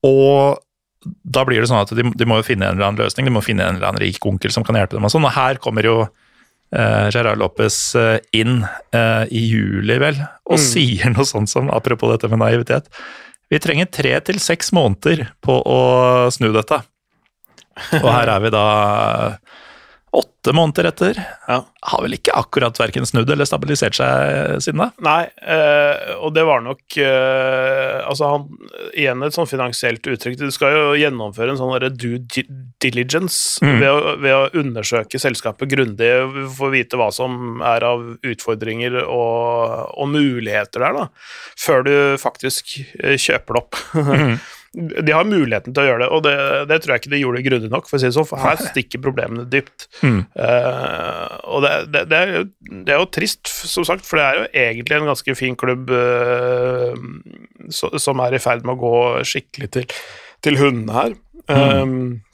og da blir det sånn at de, de, må jo finne en eller annen løsning, de må finne en eller annen rik onkel som kan hjelpe dem. Og sånn, og her kommer jo uh, Gerard Lopez uh, inn uh, i juli, vel, og mm. sier noe sånt som, apropos dette med naivitet, vi trenger tre til seks måneder på å snu dette. Og her er vi da åtte måneder etter. Ja. Har vel ikke akkurat verken snudd eller stabilisert seg siden da? Nei, eh, og det var nok eh, Altså, han Igjen et sånn finansielt uttrykk. Du skal jo gjennomføre en sånn due diligence mm. ved, å, ved, å, undersøke selskapet grundig, få vite hva som er av utfordringer og, og muligheter der, da, før du faktisk eh, kjøper det opp. Mm. De har muligheten til å gjøre det, og det, det tror jeg ikke de gjorde grundig nok. For å si det sånn, for her stikker problemene dypt. Mm. Uh, og det, det, det, er jo, det, er jo, trist, som sagt, for det er jo egentlig en ganske fin klubb uh, som er i ferd med å gå skikkelig til, til hundene her. Mm. Um,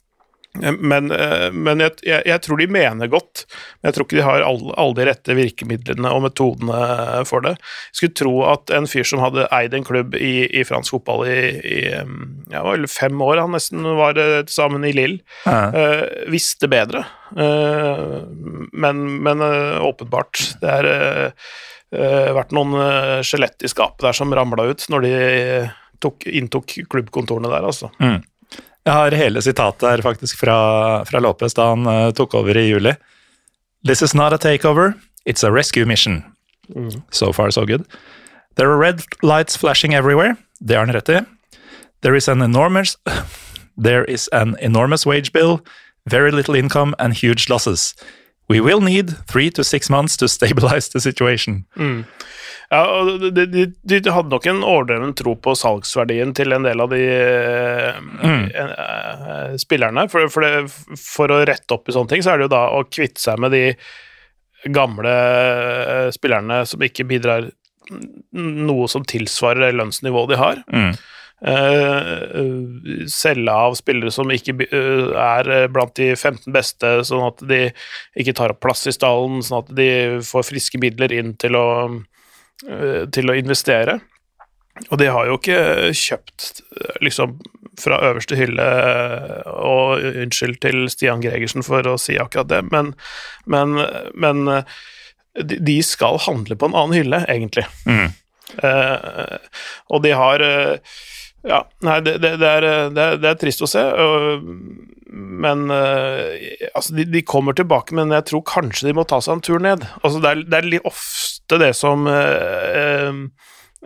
men, eh, men jeg, jeg, jeg, tror de mener godt, men jeg tror ikke de har alle, all de rette virkemidlene og metodene for det. Jeg skulle tro at en fyr som hadde eid en klubb i, i fransk fotball i, i ja, fem år, han nesten var eh, sammen i Lill, ja. visste bedre. Uh, men, men åpenbart. Det har vært noen skjelett i skapet der som ramla ut når de tok, inntok klubbkontorene der, altså. Mm. Jeg har hele sitatet her faktisk fra, fra Lopez da han uh, tok over i juli. This is not a takeover, it's a rescue mission. Mm. So far, so good. There are red lights flashing everywhere. Det har han rett i. There is an enormous There is an enormous wage bill, very little income and huge losses. We will need three to six months to stabilize the situation. Mm. Ja, og de, de, de, hadde nok en overdreven tro på salgsverdien til en del av de mm. uh, spillerne. For, for, det, for, å rette opp i sånne ting, så er det jo da å kvitte seg med de gamle uh, spillerne som ikke bidrar noe som tilsvarer lønnsnivået de har. Mm. Uh, selge av spillere som ikke uh, er blant de 15 beste, sånn at de ikke tar opp plass i stallen, sånn at de får friske midler inn til å Eh, til å investere. Og de har jo ikke kjøpt liksom fra øverste hylle og unnskyld til Stian Gregersen for å si akkurat det, men, men, men de skal handle på en annen hylle, egentlig. Mm. Eh, og de har eh, Ja, nei, det, det, det, er, det, er, trist å se. Men eh, altså, de, de, kommer tilbake, men jeg tror kanskje de må ta seg en tur ned. Altså, det er, det er litt ofte det som eh,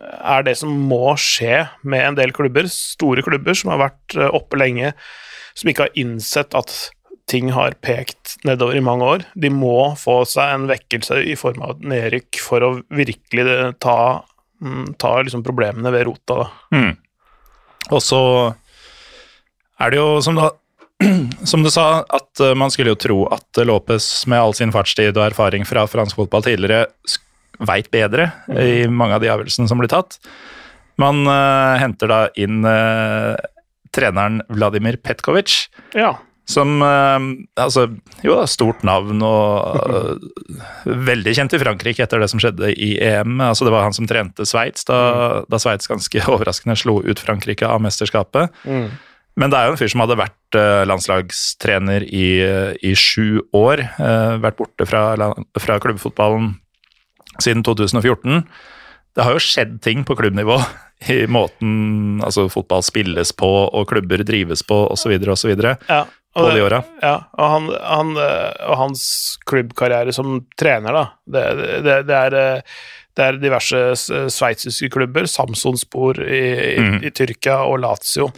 er det som må skje med en del klubber, store klubber som har vært eh, oppe lenge, som ikke har innsett at ting har pekt nedover i mange år. De må få seg en vekkelse i form av et nedrykk for å virkelig eh, ta, mm, ta liksom problemene ved rota. Da. Mm. Og så er det jo, som du, som du sa, at eh, man skulle jo tro at Lopez med all sin fartstid og erfaring fra fransk fotball tidligere veit bedre i mange av de avgjørelsene som blir tatt. Man uh, henter da inn uh, treneren Vladimir Petkovic. Ja. Som uh, altså, jo, stort navn og veldig kjent i Frankrike etter det som skjedde i EM. Altså, det var han som trente Sveits da, mm. da Sveits ganske overraskende slo ut Frankrike av mesterskapet. Mm. Men det er jo en fyr som hadde vært landslagstrener i, i sju år. vært borte fra, fra klubbfotballen siden 2014. Det har jo skjedd ting på klubbnivå i måten altså, fotball spilles på og klubber drives på osv. osv. Ja, på de åra. Ja, og, han, han, og, hans klubbkarriere som trener, da, det, det, det, er, det er, diverse sveitsiske klubber, Samsonspor i, i, mm. i Tyrkia og Lazio.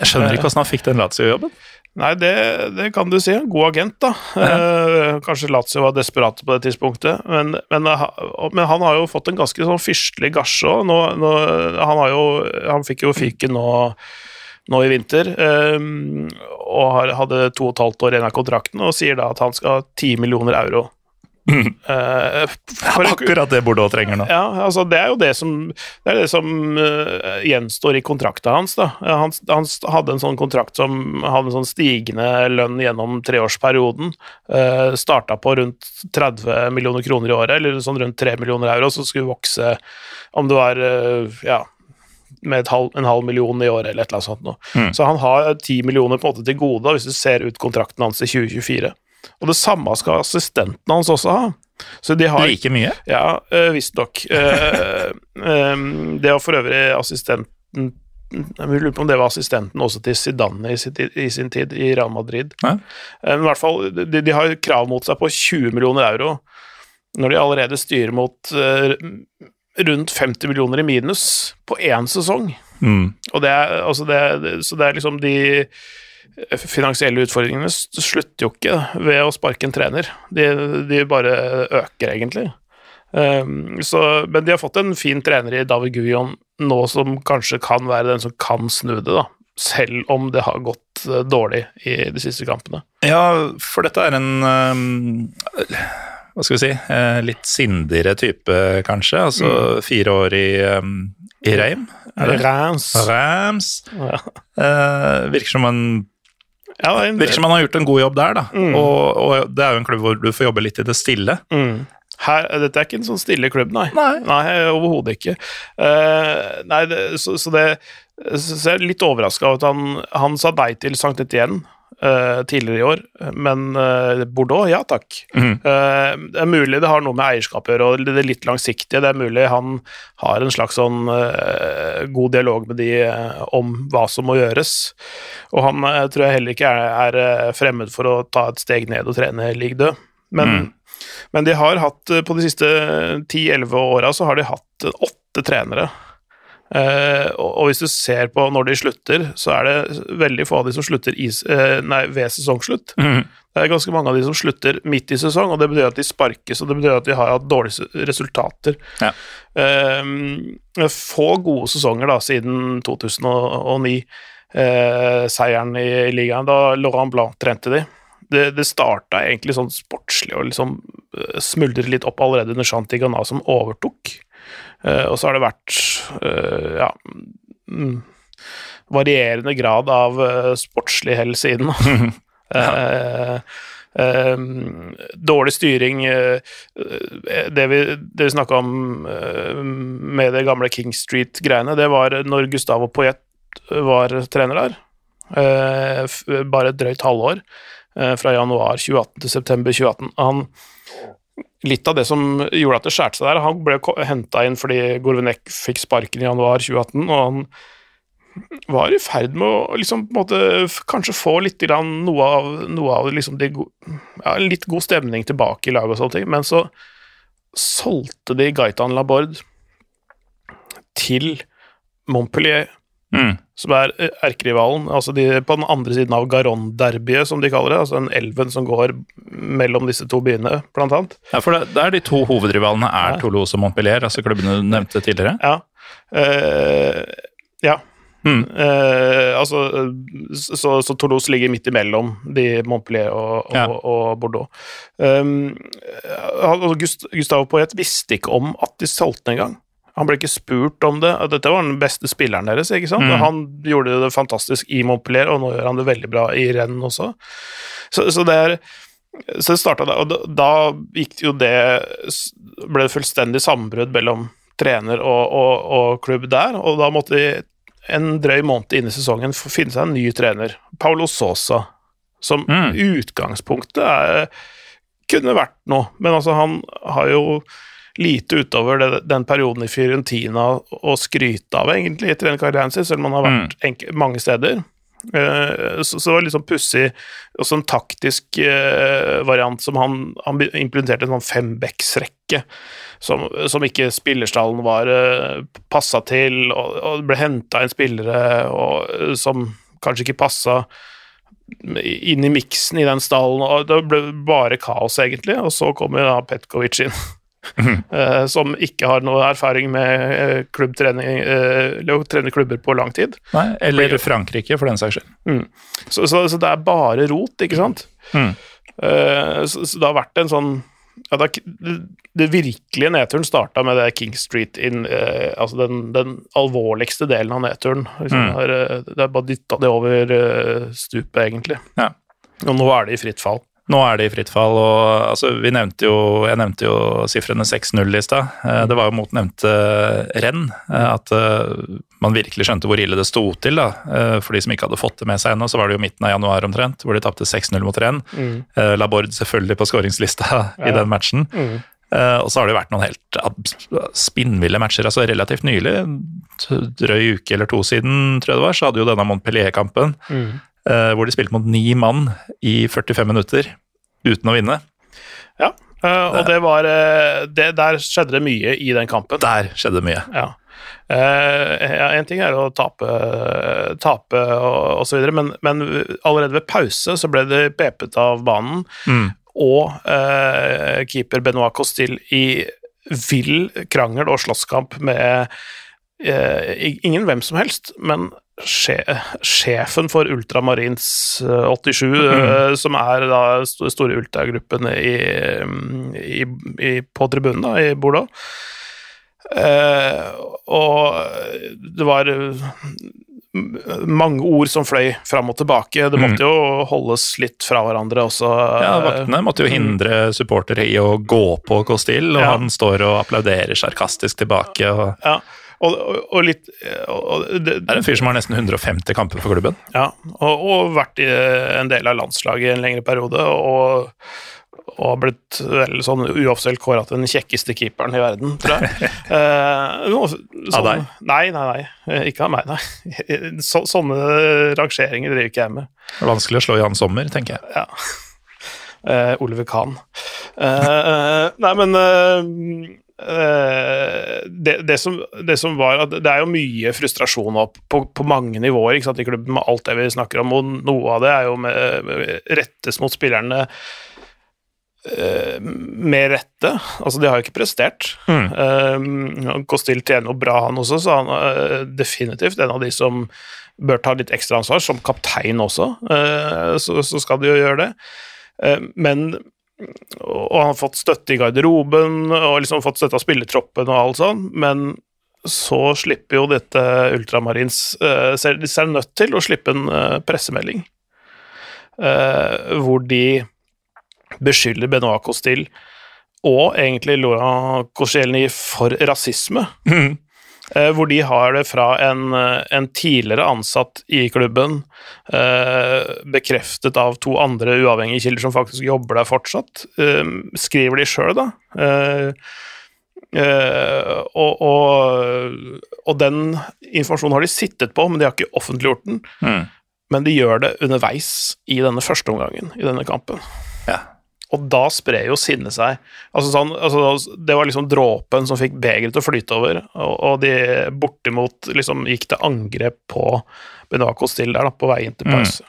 Jeg skjønner ikke hvordan han fikk den Lazio-jobben. Nei, det, det, kan du si. God agent, da. Ja. Eh, kanskje Lazio var desperate på det tidspunktet. Men, men, eh, men, han har jo fått en ganske sånn fyrstelig gasje òg. Han, han fikk jo fyken nå, nå i vinter, eh, og har, hadde to og et halvt år igjen av kontrakten, og sier da at han skal ha ti millioner euro Mm. Uh, Akkurat det Bordeaux trenger nå. Ja, altså Det er jo det som, det er det som uh, gjenstår i kontrakta hans. da. Han, han, hadde en sånn kontrakt som hadde en sånn stigende lønn gjennom treårsperioden. Uh, Starta på rundt 30 millioner kroner i året, eller sånn rundt 3 millioner euro, så skulle vokse om det var uh, ja, med halv, en halv million i året eller et eller annet sånt. noe. Mm. Så han har 10 millioner på en måte til gode hvis du ser ut kontrakten hans i 2024. Og det samme skal assistenten hans også ha. Så de har, like mye? Ja, øh, visstnok. Uh, um, det var for øvrig assistenten Jeg lurer på om det var assistenten også til Zidane i sin, i sin tid i Real Madrid. Ja. Men i hvert fall, de, de, har krav mot seg på 20 millioner euro, når de allerede styrer mot uh, rundt 50 millioner i minus på én sesong. Mm. Og det er, altså det, så det er liksom de finansielle utfordringene slutter jo ikke ved å sparke en trener. De, de bare øker, egentlig. Um, så, men de har fått en fin trener i David Guillon nå, som kanskje kan være den som kan snu det, da. Selv om det har gått uh, dårlig i de siste kampene. Ja, for dette er en um, Hva skal vi si uh, Litt sindigere type, kanskje. Altså mm. fire år i, i Reim. Rams. Rams. Ja. Uh, virker som en ja, virker som han har gjort en god jobb der, da. Mm. Og, og, det er jo en klubb hvor du får jobbe litt i det stille. Mm. Her, dette er ikke en sånn stille klubb, nei. Nei, nei Overhodet ikke. Uh, nei, det, så, så, det så jeg er litt overraska over at han, han sa nei til Sankt Etienne tidligere i år, men uh, Bordeaux, ja takk. Mm. Det er mulig det har noe med eierskap å gjøre, og det er litt langsiktige. Det er mulig han har en slags sånn god dialog med de om hva som må gjøres. Og han tror jeg heller ikke er, er, fremmed for å ta et steg ned og trene league død. Men, mm. men de har hatt, på de siste 10-11 åra, så har de hatt åtte trenere og hvis du ser på når de slutter, så er det veldig få av de som slutter i, uh, nei, ved sesongslutt. Mm. Det er ganske mange av de som slutter midt i sesong, og det betyr at de sparkes, og det betyr at de har hatt dårlige resultater. Ja. Uh, få gode sesonger da, siden 2009, seieren i ligaen, da Laurent Blanc trente de. Det, det starta egentlig sånn sportslig og liksom smuldret litt opp allerede under Shanti Ghana som overtok. Uh, og så har det vært uh, ja mm, varierende grad av uh, sportslig hell siden. ja. dårlig styring Det vi, det vi snakka om med det gamle King Street-greiene, det var når Gustavo Poyet var trener der. bare et drøyt halvår, fra januar 2018 til september 2018. Han litt av det som gjorde at det skjærte seg der. Han ble henta inn fordi Gorvenek fikk sparken i januar 2018, og han var i ferd med å liksom, måte, kanskje få litt grann, noe av, noe av liksom, de, ja, litt god stemning tilbake i laget og sånne ting, men så solgte de Gaitan Laborde til Montpellier, Mm. som er eh, erkerivalen. Altså de på den andre siden av Garonne-derbyet, som de kaller det. Altså den elven som går mellom disse to byene, blant annet. Ja, for det, det er de to hovedrivalene er Ja. Toulouse og Montpellier, altså klubbene du nevnte tidligere. Ja. Uh, ja. Mm. Eh, altså, eh, så, så Toulouse ligger midt imellom de Montpellier og, og, Ja. og Bordeaux. Um, altså, Gust, Gustavo Poet visste ikke om at de solgte engang. Han ble ikke spurt om det. Dette var den beste spilleren deres. ikke sant? Mm. Han gjorde det fantastisk i Montpellier, og nå gjør han det veldig bra i renn også. Så, så det er så det starta der, og da, da gikk jo det ble det fullstendig sammenbrudd mellom trener og, og, og klubb der, og da måtte de en drøy måned inn i sesongen finne seg en ny trener, Paulo Sosa, som Mm. utgangspunktet er, kunne vært noe, men altså han har jo lite utover det, den perioden i Fiorentina å skryte av, egentlig, i trenerkarrieren sin, selv om han har vært enke, mange steder. Uh, Så, så det var litt sånn pussig, også en taktisk uh, variant som han, han implementerte en sånn fembecksrekke som, som ikke spillerstallen var uh, passa til, og, og det ble henta inn spillere og, eh, som kanskje ikke passa inn i miksen i den stallen, og det ble bare kaos, egentlig. Og så kommer da Petkovic inn, eh, som ikke har noe erfaring med eh, klubbtrening, eller å trene klubber på lang tid. Nei, eller Frankrike, for den saks skyld. Så, så, så det er bare rot, ikke sant? Mm. Uh, så, så det har vært en sånn ja, det, det, virkelige nedturen starta med det King Street inn, altså den, den alvorligste delen av nedturen. Liksom, Mm. det, er, det er bare dytta det over stupet, egentlig. Ja. Og nå er det i fritt fall. Nå er det i fritt fall, og altså, vi nevnte jo, jeg nevnte jo sifrene 6-0 i stad. Eh, Det var jo mot nevnte renn eh, at eh, man virkelig skjønte hvor ille det sto til. da. Eh, For de som ikke hadde fått det med seg ennå, så var det jo midten av januar omtrent, hvor de tapte 6-0 mot renn. Mm. Labord selvfølgelig på skåringslista i Ja. den matchen. Mm. Eh, Og så har det vært noen helt spinnville matcher. altså Relativt nylig, drøy uke eller to siden, tror jeg det var, så hadde jo denne Montpellier-kampen, Mm. Eh, hvor de spilte mot ni mann i 45 minutter uten å vinne. Ja, eh, og det var eh, det, Der skjedde det mye i den kampen. Der skjedde det mye. Ja. Uh, en ting er å tape, tape og, osv., men, men allerede ved pause så ble det pepet av banen, Mm. og uh, keeper Benoit Costil i vill krangel og slåsskamp med uh, ingen hvem som helst, men sjefen for Ultramarins eh, 87, mm. som er da store ultragruppen i, i, i, på tribunen da, i Bordeaux. Eh, og det var eh, mange ord som fløy fram og tilbake. Det måtte jo holdes litt fra hverandre også. Ja, Vaktene måtte jo hindre supportere i å gå på Costil, og Ja. han står og applauderer sarkastisk tilbake. og Ja, og, og, og litt og, og, det, Det er en fyr som har nesten 150 kamper for klubben. Ja, og, vært i en del av landslaget i en lengre periode, og, og har blitt vel sånn uoffisielt kåra til den kjekkeste keeperen i verden, tror jeg. Eh, noe sånn- Av deg? Nei, nei, nei. Eh, Ikke av meg, nei. Så, sånne rangeringer driver ikke jeg med. Det er Vanskelig å slå Jan Sommer, tenker jeg. Ja. Eh, Oliver Kahn. Eh, eh, nei, men eh, eh, det, det, som, det som var at Det er jo mye frustrasjon opp på, på mange nivåer ikke sant, i klubben med alt det vi snakker om, og noe av det er jo med, med rettes mot spillerne eh, med rette. Altså, de har jo ikke prestert. Mm. Um, Costil tjener jo bra, han også, så han er definitivt en av de som bør ta litt ekstra ansvar, som kaptein også. Uh, så, så skal de jo gjøre det. Uh, men Og han har fått støtte i garderoben og liksom fått støtte av spillertroppen og alt sånn, men så slipper jo dette Ultramarins uh, ser, De er nødt til å slippe en uh, pressemelding uh, hvor de beskylder Benoit Costil og egentlig Laurent Koscielny for rasisme. Mm. Eh, hvor de har det fra en, eh, en tidligere ansatt i klubben, eh, bekreftet av to andre uavhengige kilder som faktisk jobber der fortsatt. Eh, skriver de sjøl, da. Eh, eh, og, og, og den informasjonen har de sittet på, men de har ikke offentliggjort den. Mm. Men de gjør det underveis i denne første omgangen, i denne kampen. Ja. Og da sprer jo sinnet seg. Altså sånn, altså det var liksom dråpen som fikk begeret til å flyte over, og, og de bortimot liksom gikk til angrep på Benoit Costil der, da, på vei inn til pause.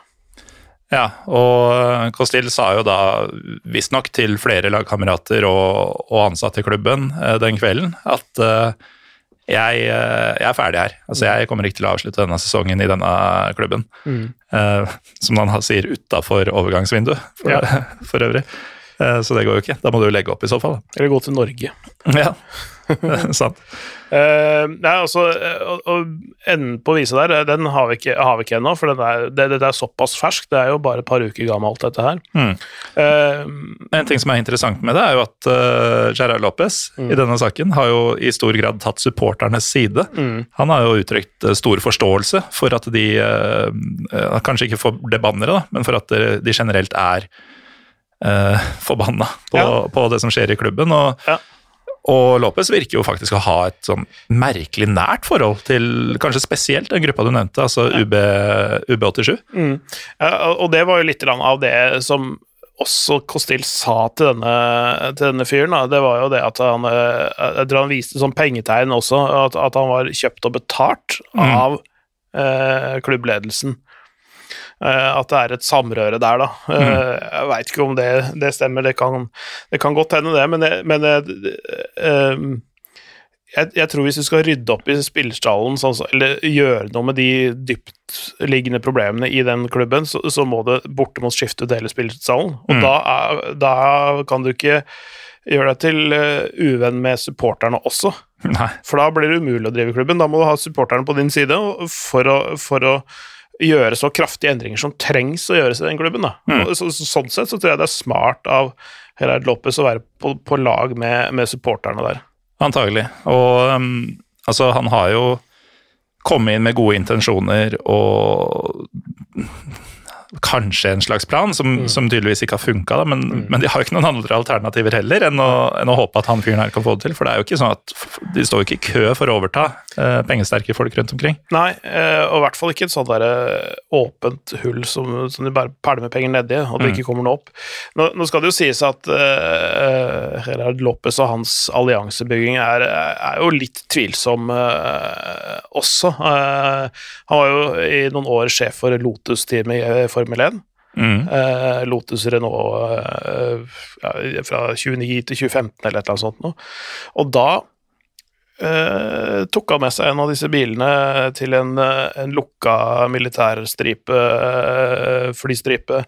Ja, og Costil sa jo da visstnok til flere lagkamerater og, og ansatte i klubben eh, den kvelden at uh, jeg, eh, jeg, er ferdig her. Altså, jeg kommer ikke til å avslutte denne sesongen i denne klubben. Mm. Uh, som han sier utafor overgangsvinduet, for, ja. for øvrig. Eh, så det går jo ikke. Da må du jo legge opp i så fall. Eller gå til Norge. Ja, sant. Uh, nei, altså, og, og, Enden på visa der, den har vi ikke, har vi ikke ennå, for er, det, det, er såpass ferskt. Det er jo bare et par uker gammelt, dette her. Mm. Uh, en ting som er interessant med det, er jo at uh, Gerard Lopez mm. i denne saken har jo i stor grad tatt supporternes side. Mm. Han har jo uttrykt stor forståelse for at de Kanskje ikke for det banneret, men for at de generelt er uh, forbanna på, ja. på, det som skjer i klubben. og ja. Og Lopez virker jo faktisk å ha et sånn merkelig nært forhold til kanskje spesielt den gruppa du nevnte, altså UB, UB87. Mm. Ja, og det var jo litt av det som også Costil sa til denne, til denne fyren. Da. Det var jo det at han Jeg tror han viste sånn pengetegn også, at, at han var kjøpt og betalt mm. av eh, klubbledelsen. Eh, at det er et samrøre der, da. Mm. Eh, jeg veit ikke om det, det stemmer, det kan, det kan, godt hende, det, men, men um, jeg, jeg, tror hvis du skal rydde opp i spillerstallen, sånn, eller gjøre noe med de dyptliggende problemene i den klubben, så, så må det bortimot skifte ut hele spillerstallen. Og mm. da, er, da, kan du ikke gjøre deg til uvenn med supporterne også. Nei. For da blir det umulig å drive klubben. Da må du ha supporterne på din side for å, for å gjøre så kraftige endringer som trengs å gjøres i den klubben. Mm. Så, så, sånn sett så tror jeg det er smart av Gerard Lopez å være på, på lag med, med, supporterne der. Antagelig. Og um, altså, han har jo kommet inn med gode intensjoner og kanskje en slags plan, som, mm. som tydeligvis ikke har funka. Men, mm. men, de har jo ikke noen andre alternativer heller enn å, enn å, håpe at han fyren her kan få det til. For det er jo ikke sånn at de står jo ikke i kø for å overta eh, pengesterke folk rundt omkring. Nei, eh, og i hvert fall ikke et sånt der, eh, åpent hull som, som de bare pælmer penger nedi, og det mm. ikke kommer noe opp. Nå, nå, skal det jo sies at uh, Gerhard Loppes og hans alliansebygging er, er jo litt tvilsom uh, også. Uh, han var jo i noen år sjef for Lotus-teamet i Formel 1. Mm. Uh, Lotus Renault uh, ja, fra 2009 til 2015 eller et eller annet sånt noe. Og da uh, tok han med seg en av disse bilene til en, en lukka militærstripe, flystripe,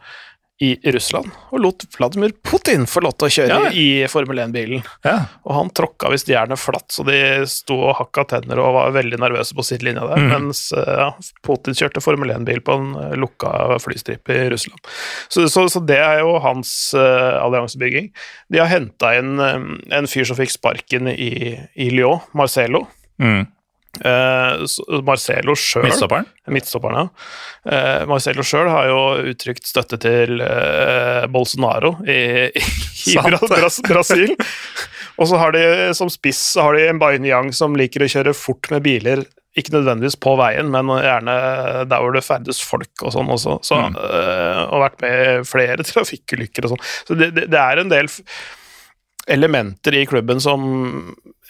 i Russland, og lot Vladimir Putin få lov til å kjøre ja. i Formel 1-bilen. Ja. Og han tråkka visst jernet flatt, så de sto og hakka tenner og var veldig nervøse på sitt linje der, mm. mens ja, Putin kjørte Formel 1-bil på en eh, lukka flystripe i Russland. Så, så, så, det er jo hans uh, alliansebygging. De har henta inn um, en fyr som fikk sparken i, i Lyon, Marcelo. Mm. Uh, Marcelo sjøl Midtstopperen? Midtstopperen, ja. Uh, Marcelo sjøl har jo uttrykt støtte til uh, Bolsonaro i, i, i Bras Brasil. Og så har de som spiss så har de en Bainiang som liker å kjøre fort med biler. Ikke nødvendigvis på veien, men gjerne der hvor det ferdes folk og sånn også. Så, mm. og vært med i flere trafikkulykker og sånn. Så det, det, det er en del elementer i klubben som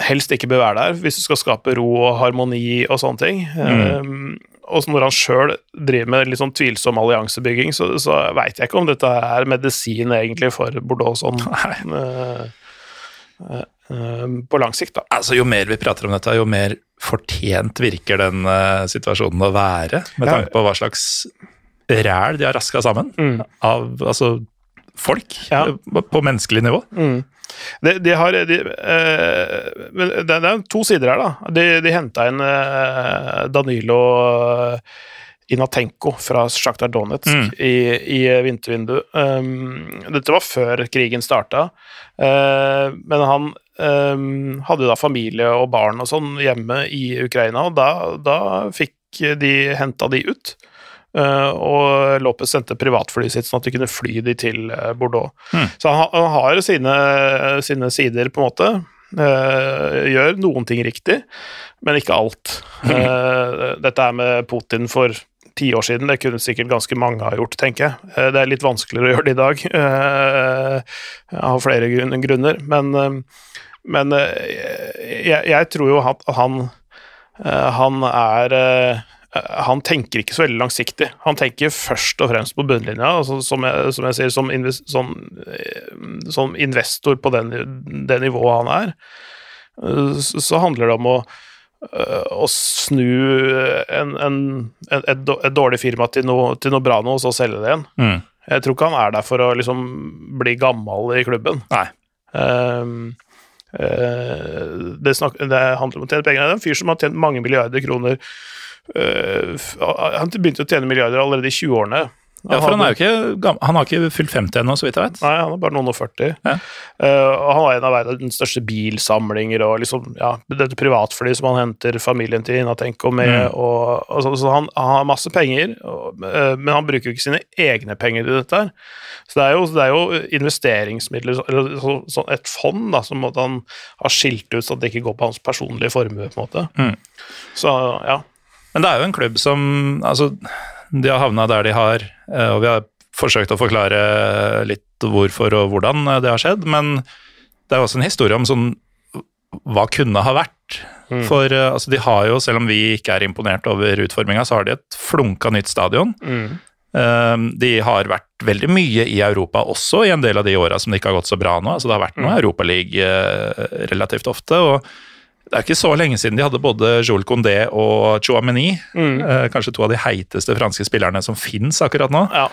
helst ikke bør være der, hvis du skal skape ro og harmoni og sånne ting. Mm. Um, og når han sjøl driver med litt sånn tvilsom alliansebygging, så, så veit jeg ikke om dette er medisin egentlig for Bordeaux sånn uh, uh, uh, på lang sikt, da. Altså, jo mer vi prater om dette, jo mer fortjent virker den situasjonen å være, med tanke på hva slags ræl de har raska sammen mm. av altså, folk ja. på menneskelig nivå. Mm. De, de har de, eh, det, det, er to sider her, da. De, de henta inn eh, Danilo eh, Inatenko fra Sjaktar Donetsk mm. i, i vintervinduet. Um, dette var før krigen starta, uh, men han um, hadde da familie og barn og sånn hjemme i Ukraina, og da, da fikk de henta de ut. Uh, og Lopez sendte privatflyet sitt sånn at de kunne fly de til uh, Bordeaux. Mm. Så han, han har sine, sine, sider, på en måte. Uh, gjør noen ting riktig, men ikke alt. Mm. dette er med Putin for ti år siden. Det kunne sikkert ganske mange ha gjort, tenker jeg. Eh, det er litt vanskeligere å gjøre det i dag, eh, av flere grunner. Men, eh, men jeg, jeg, tror jo at han, han er han tenker ikke så veldig langsiktig. Han tenker først og fremst på bunnlinja, altså som, jeg, som, jeg, sier, som, invest, som, som investor på den, det nivået han er. Så, så handler det om å å snu en, en, et, et, dårlig firma til noe, til noe bra noe, og så selge det igjen. Mm. Jeg tror ikke han er der for å liksom bli gammel i klubben. Nei. Um, uh, det, snak, det, handler om å tjene penger. Det er en fyr som har tjent mange milliarder kroner. Uh, han begynte å tjene milliarder allerede i 20-årene. Ja, for han, er jo ikke, han har ikke fylt 50 ennå, så vidt jeg vet. Nei, han er bare noen og 40. Ja. Uh, og han har en av verdens største bilsamlinger, og liksom, ja, dette privatflyet som han henter familien til Inatenko med, mm. og, og så, så han, han, har masse penger, og, uh, men han bruker jo ikke sine egne penger i dette her. Så det er jo, det er jo investeringsmidler, eller så, så et fond, da, som han har skilt ut så det ikke går på hans personlige formue, på en måte. Mm. Så, ja. Men det er jo en klubb som Altså de har havna der de har, eh, og vi har forsøkt å forklare litt hvorfor og hvordan det har skjedd, men det er jo også en historie om sånn hva kunne ha vært. Mm. For eh, altså, de har jo, selv om vi ikke er imponert over utforminga, så har de et flunka nytt stadion. Mm. Um, de har vært veldig mye i Europa også, i en del av de åra som det ikke har gått så bra nå. Altså, det har vært noe mm. Europaliga uh, relativt ofte. og det er ikke så lenge siden de hadde både Joel Condé og Chouameni. Mm. Eh, kanskje to av de heiteste franske spillerne som fins akkurat nå. Ja.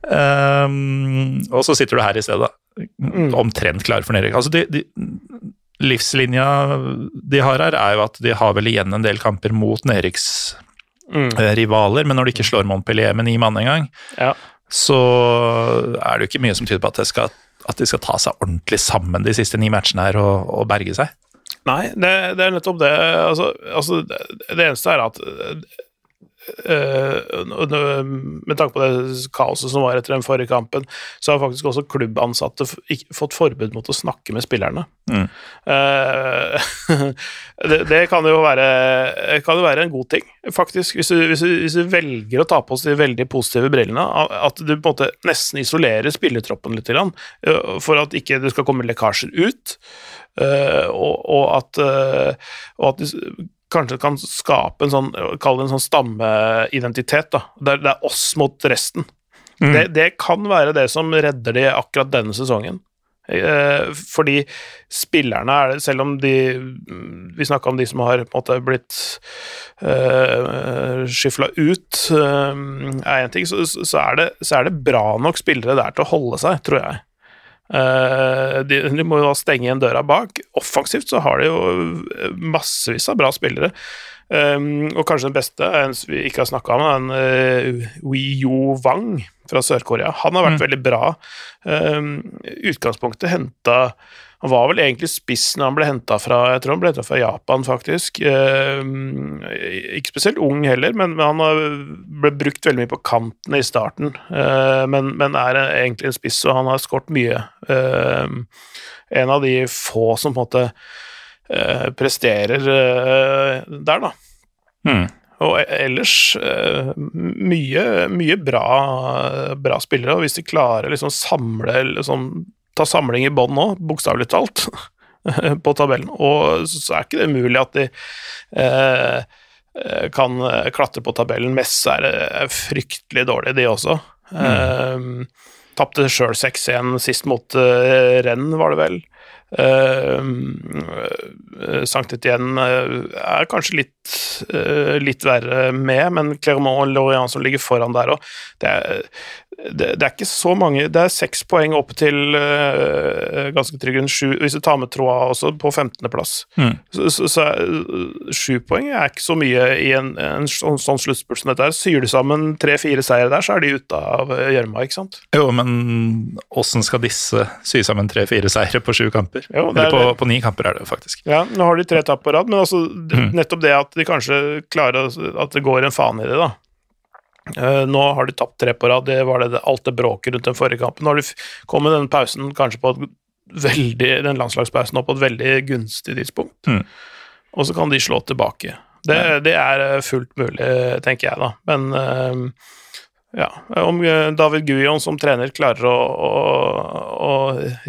Um, og så sitter du her i stedet, mm. omtrent klar for nedrykk. Altså de, de, livslinja de har her, er jo at de har vel igjen en del kamper mot nedrykksrivaler, mm. men når de ikke slår Montpellier med ni mann engang, ja. så er det jo ikke mye som tyder på at, skal, at, de skal ta seg ordentlig sammen de siste ni matchene her og, og berge seg. Nei, det, det er nettopp det. Altså, altså det, det, eneste er at Uh, med tanke på det kaoset som var etter den forrige kampen, så har faktisk også klubbansatte fått forbud mot å snakke med spillerne. Mm. Uh, det, det, kan jo være, kan jo være en god ting, faktisk, hvis du, hvis, du, hvis du, velger å ta på oss de veldig positive brillene. At du på en måte nesten isolerer spillertroppen litt, for at ikke det skal komme lekkasjer ut. Uh, og, og, at, uh, og at de kanskje kan skape en sånn, kall det en sånn stammeidentitet. da, der Det er oss mot resten. Mm. Det, det, kan være det som redder de akkurat denne sesongen. Eh, fordi spillerne er det, selv om de Vi snakka om de som har måte blitt eh, skyfla ut, eh, er én ting, så, så, er det, så er det bra nok spillere der til å holde seg, tror jeg. Uh, de, de, må jo da stenge igjen døra bak. Offensivt så har de jo eh, massevis av bra spillere. Um, og kanskje den beste, en vi ikke har snakka om, er en uh, Wii-Yo Wang fra Sør-Korea. Han har vært mm. veldig bra. Um, utgangspunktet henta han var vel egentlig spiss når han ble henta fra jeg tror han ble fra Japan, faktisk. Eh, ikke spesielt ung heller, men, han ble brukt veldig mye på kanten i starten. Eh, men, men, er egentlig en spiss, og han har skåret mye. Eh, en av de få som på en måte eh, presterer eh, der, da. Mm. Og e-, ellers eh, mye, mye bra, bra, spillere, og hvis de klarer å liksom samle liksom, ta samling i bånn nå, bokstavelig talt, på tabellen. Og så er ikke det mulig at de eh, kan klatre på tabellen. Messe er fryktelig dårlig, de også. Mm. Eh, Tapte sjøl 6-1 sist mot uh, renn, var det vel. Uh, Sankt Etienne er kanskje litt, uh, litt verre med, men Clermont og Lorient som ligger foran der òg. Det, det, det, er ikke så mange Det er seks poeng opp til uh, ganske trygg grunn. Sju, hvis du tar med Troa også, på 15.-plass. Mm. Så, så, så sju poeng er ikke så mye i en, en sånn, sånn sluttspurt som dette her. Syr du sammen tre-fire seire der, så er de ute av gjørma, ikke sant? Jo, men åssen skal disse sy sammen tre-fire seire på sju kamper? Jo, Eller på, på, ni kamper er det faktisk. Ja, nå har de tre tap på rad, men altså, mm. nettopp det at de kanskje klarer at det går en faen i det, da. Uh, nå har de tapt tre på rad, det var det, alt det bråket rundt den forrige kampen. Nå har de kommet den pausen kanskje på et veldig, den landslagspausen opp på et veldig gunstig tidspunkt. Mm. Og så kan de slå tilbake. Det, det er eh, fullt mulig, tenker jeg, da. Men uh, ja, om David Guion som trener klarer å, å, å,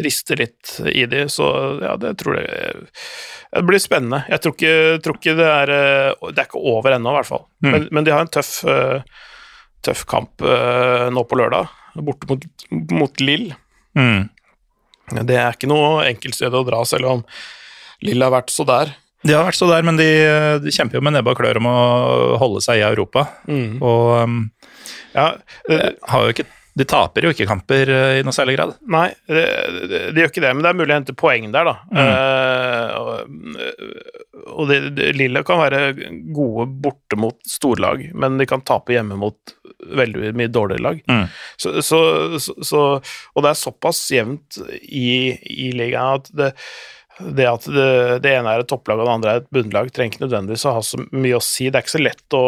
riste litt i de, så ja, det tror jeg det blir spennende. Jeg tror ikke, tror ikke det er Det er ikke over ennå, i hvert fall. Mm. Men, men, de har en tøff, tøff kamp nå på lørdag, borte mot, mot Lill. Mm. Det er ikke noe enkeltsted å dra, selv om Lill har vært så der. De har vært så der, men de, de kjemper jo med nebb og klør om å holde seg i Europa. Mm. Og um, ja, det, har jo ikke de taper jo ikke kamper uh, i noe særlig grad. Nei, de, de, de, gjør ikke det, men det er mulig å hente poeng der, da. Mm. Uh, og og de, Lille kan være gode borte mot storlag, men de kan tape hjemme mot veldig mye dårligere lag. Mm. Så, så, så, og det er såpass jevnt i, i ligaen at det det at det, det, ene er et topplag og det andre er et bunnlag, trenger ikke nødvendigvis å ha så mye å si. Det er ikke så lett å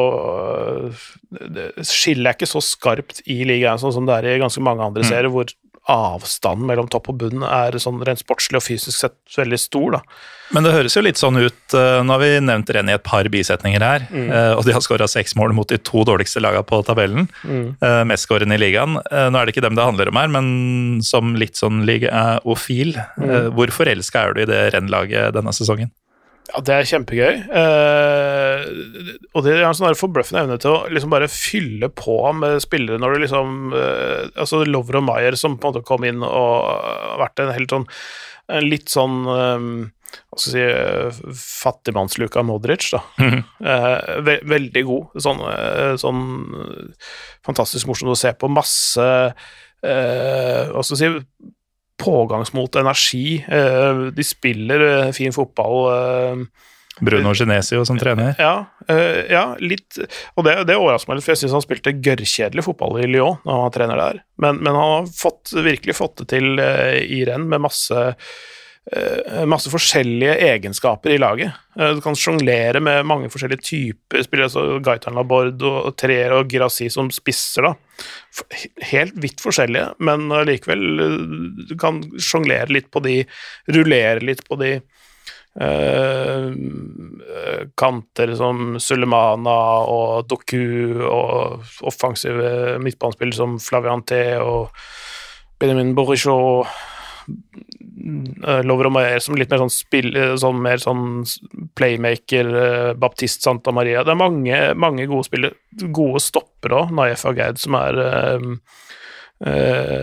Skillet er ikke så skarpt i ligaen sånn som det er i ganske mange andre mm. serier, hvor avstanden mellom topp og bunn er sånn rent sportslig og fysisk sett veldig stor. da. Men det høres jo litt sånn ut eh, Nå har vi nevnt Renn i et par bisetninger her, mm. Eh, og de har skåra seks mål mot de to dårligste lagene på tabellen. Mm. Eh, Mestskårende i ligaen. Nå er det ikke dem det handler om her, men som litt sånn ligaofil, mm. hvor forelska er du i det Renn-laget denne sesongen? Ja, det er kjempegøy. Eh, og det er en sånn forbløffende evne til å liksom bare fylle på med spillere når du liksom eh, Altså og Maier som på en måte kom inn og har vært en helt sånn en litt sånn eh, hva skal jeg si fattigmannsluka Modric, da. Mm. Ve veldig god. Sånn, eh, sånn, fantastisk morsomt å se på. Masse eh, Hva skal jeg si pågangsmot, energi. Eh, de spiller eh, fin fotball. Eh, Bruno Genesio som trener? Ja, ja litt. Og det, det overrasker meg litt, for jeg syns han spilte gørrkjedelig fotball i Lyon når han var trener der. Men, men han har fått, virkelig fått det til i renn med masse masse forskjellige egenskaper i laget. Eh, du kan sjonglere med mange forskjellige typer spillere, altså Gaitan Laborde og Treer og Girassi som spisser, da. Helt vidt forskjellige, men likevel eh, du kan sjonglere litt på de, rullere litt på de. Uh, kanter som Sulemana og Doku og offensive midtbanespillere som Flavianté og Benjamin Borichot Eh, Lover Maier som litt mer sånn, spill, eh, sånn, mer sånn playmaker, uh, Baptist Santa Maria. Det er mange, mange gode spillere. Gode stoppere òg. Naif Agaid, som er eh,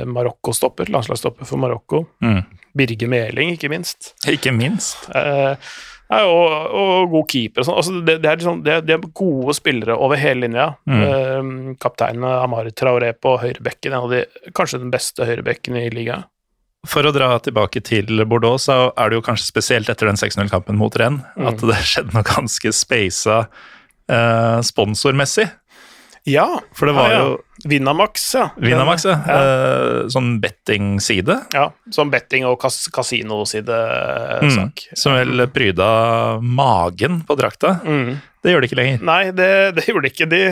Marokko-stopper, landslagsstopper for Marokko. Mm. Birge Meling, ikke minst. Ikke minst. Eh, og, og, god keeper og sånn. Altså, det, det, er liksom, det, det, er gode spillere over hele linja. Mm. kapteinen Amari Traoré på høyrebekken, en av de, kanskje den beste høyrebekken i ligaen. For å dra tilbake til Bordeaux, så er det jo kanskje spesielt etter den 6-0-kampen mot Rennes mm. at det skjedde noe ganske speisa eh, sponsormessig. Ja. For det var ja, ja. jo Vinamax, ja. Vinamax, ja. Eh, sånn bettingside. Ja, sånn betting- og kas kasinosidesak. Mm, som vel pryda magen på drakta. Mm. Det gjør det ikke lenger. Nei, det, det gjorde det ikke. De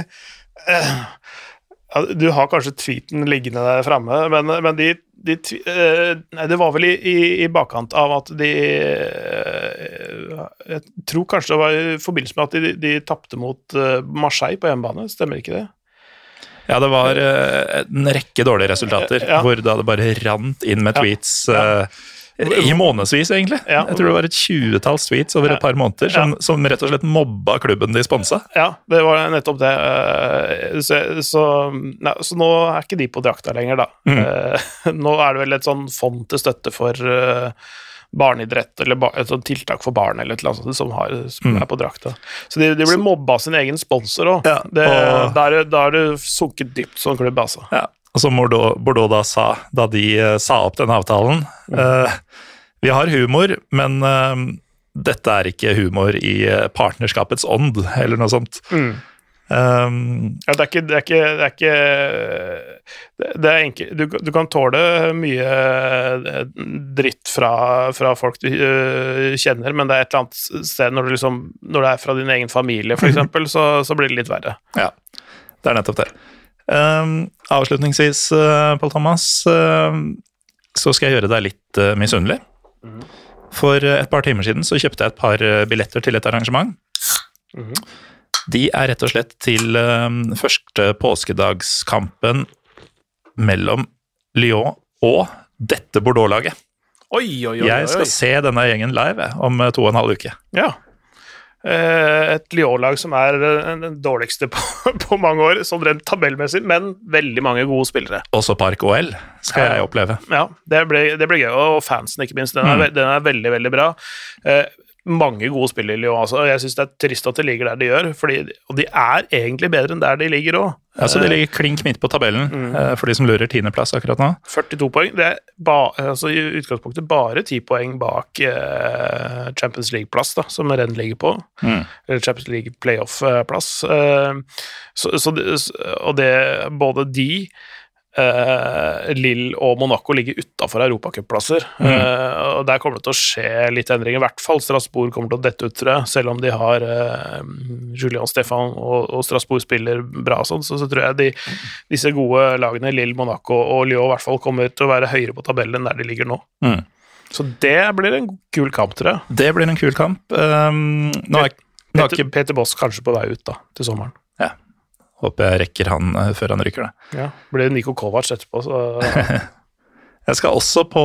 uh, Du har kanskje tweeten liggende der framme, men, men de de, uh, det var vel i, i, i, bakkant av at de uh, Jeg tror kanskje det var i forbindelse med at de, de tapte mot uh, Marseille på hjemmebane, stemmer ikke det? Ja, det var en rekke dårlige resultater ja. hvor det hadde bare rant inn med tweets. Ja. I månedsvis, egentlig. Ja. Jeg tror det var et tjuetalls tweets over et par måneder som, ja. som, rett og slett mobba klubben de sponsa. Ja, det var nettopp det. Eh, så, så, nei, så nå er ikke de på drakta lenger, da. Mm. Eh, nå er det vel et sånn fond til støtte for eh, barneidrett, eller et sånt tiltak for barn, eller et eller annet som, har, som mm. er på drakta. Så de, de blir mobba av sin egen sponsor òg. Ja, da er det sunket dypt som klubb, altså. Ja, og som Bordeaux, Bordeaux, da sa da de uh, sa opp den avtalen. Uh, vi har humor, men uh, dette er ikke humor i partnerskapets ånd, eller noe sånt. Mm. Um, ja, det er ikke Det er ikke, det er, ikke, det er enkelt du, du, kan tåle mye dritt fra, fra folk du uh, kjenner, men det er et eller annet sted når, liksom, når det er fra din egen familie, f.eks., så, så blir det litt verre. Ja, det er nettopp det. Um, avslutningsvis, uh, Pål Thomas, uh, så skal jeg gjøre deg litt uh, misunnelig. Mm. For et par timer siden så kjøpte jeg et par billetter til et arrangement. Mm. De er rett og slett til eh, første påskedagskampen mellom Lyon og dette Bordeaux-laget. Oi, oi, oi. Jeg skal se denne gjengen live om eh, to og en halv uke. Ja. Eh, Et Lyon-lag som er den dårligste på, på mange år, sånn rent tabellmessig, men veldig mange gode spillere. Også Park OL skal Ja. jeg oppleve. Ja, det ble gøy, og fansen ikke minst. Den er, Mm. den er veldig, veldig bra. Eh, mange gode spill i Lyon, altså. Jeg syns det er trist at de ligger der de gjør, fordi, og de er egentlig bedre enn der de ligger òg. Altså, de ligger klink midt på tabellen, Mm. eh, for de som lurer tiendeplass akkurat nå. 42 poeng. Det er ba, altså, i utgangspunktet bare 10 poeng bak eh, Champions League-plass, da, som Renn ligger på. Mm. Eller Champions League playoff-plass. Eh, så, så det, og det Både de, eh, Lille og Monaco ligger utafor europacupplasser. Mm. Uh, og der kommer det til å skje litt endringer. I hvert fall Strasbourg kommer til å dette ut, tror jeg. Selv om de har uh, Julian Stefan og, og Strasbourg spiller bra, og sånn, så, så tror jeg de, disse gode lagene, Lille, Monaco og Lyon, i hvert fall kommer til å være høyere på tabellen enn der de ligger nå. Mm. Så det blir en kul kamp, tror jeg. Det blir en kul kamp. Um, nå er, er Peter, Peter Boss kanskje på vei ut da, til sommeren. Håper jeg rekker han eh, før han ryker, det. Ja, Blir det Niko Kovac etterpå, så Jeg skal også på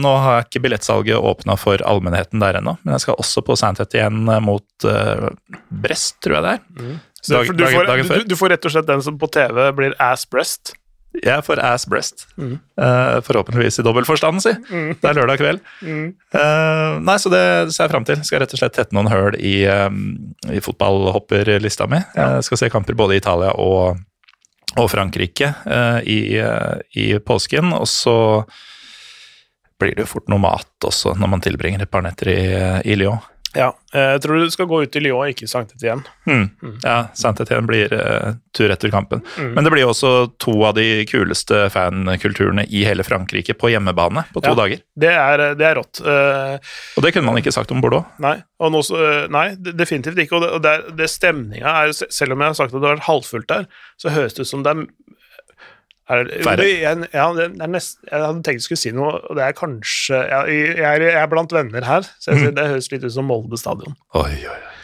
Nå har jeg ikke billettsalget åpna for allmennheten der ennå, men jeg skal også på Sandhet igjen mot uh, Brest, tror jeg det er. Mm. Dag- du, dagen- får, dagen før. du, du får rett og slett den som på TV blir ass breast. Jeg får ass breast. Mm. Uh, forhåpentligvis i dobbel forstand, si. Mm. Det er lørdag kveld. Eh, nei, så det ser jeg fram til. Skal rett og slett tette noen høl i, um, i fotballhopperlista mi. Jeg skal se kamper både i Italia og, og Frankrike uh, i, i påsken. Og så blir det jo fort noe mat også når man tilbringer et par netter i, i Lyon. Ja, jeg tror du skal gå ut i Lyon, ikke Sankt Etienne. Mm. Ja, Sankt Etienne blir uh, tur etter kampen. Mm. Men det blir også to av de kuleste fankulturene i hele Frankrike på hjemmebane på to Ja. dager. Det er, det er rått. Uh, Og det kunne man ikke sagt om Bordeaux. nei, nå, eh, nei, definitivt ikke. Og det, og det, er- det stemninga er Selv om jeg har sagt at det har vært halvfullt der, så høres det ut som det er er, Færre? jeg, ja, nest, jeg hadde tenkt jeg skulle si noe, og det er kanskje Jeg, jeg, er, blant venner her, så sier det høres litt ut som Molde stadion. Oi, oi, oi.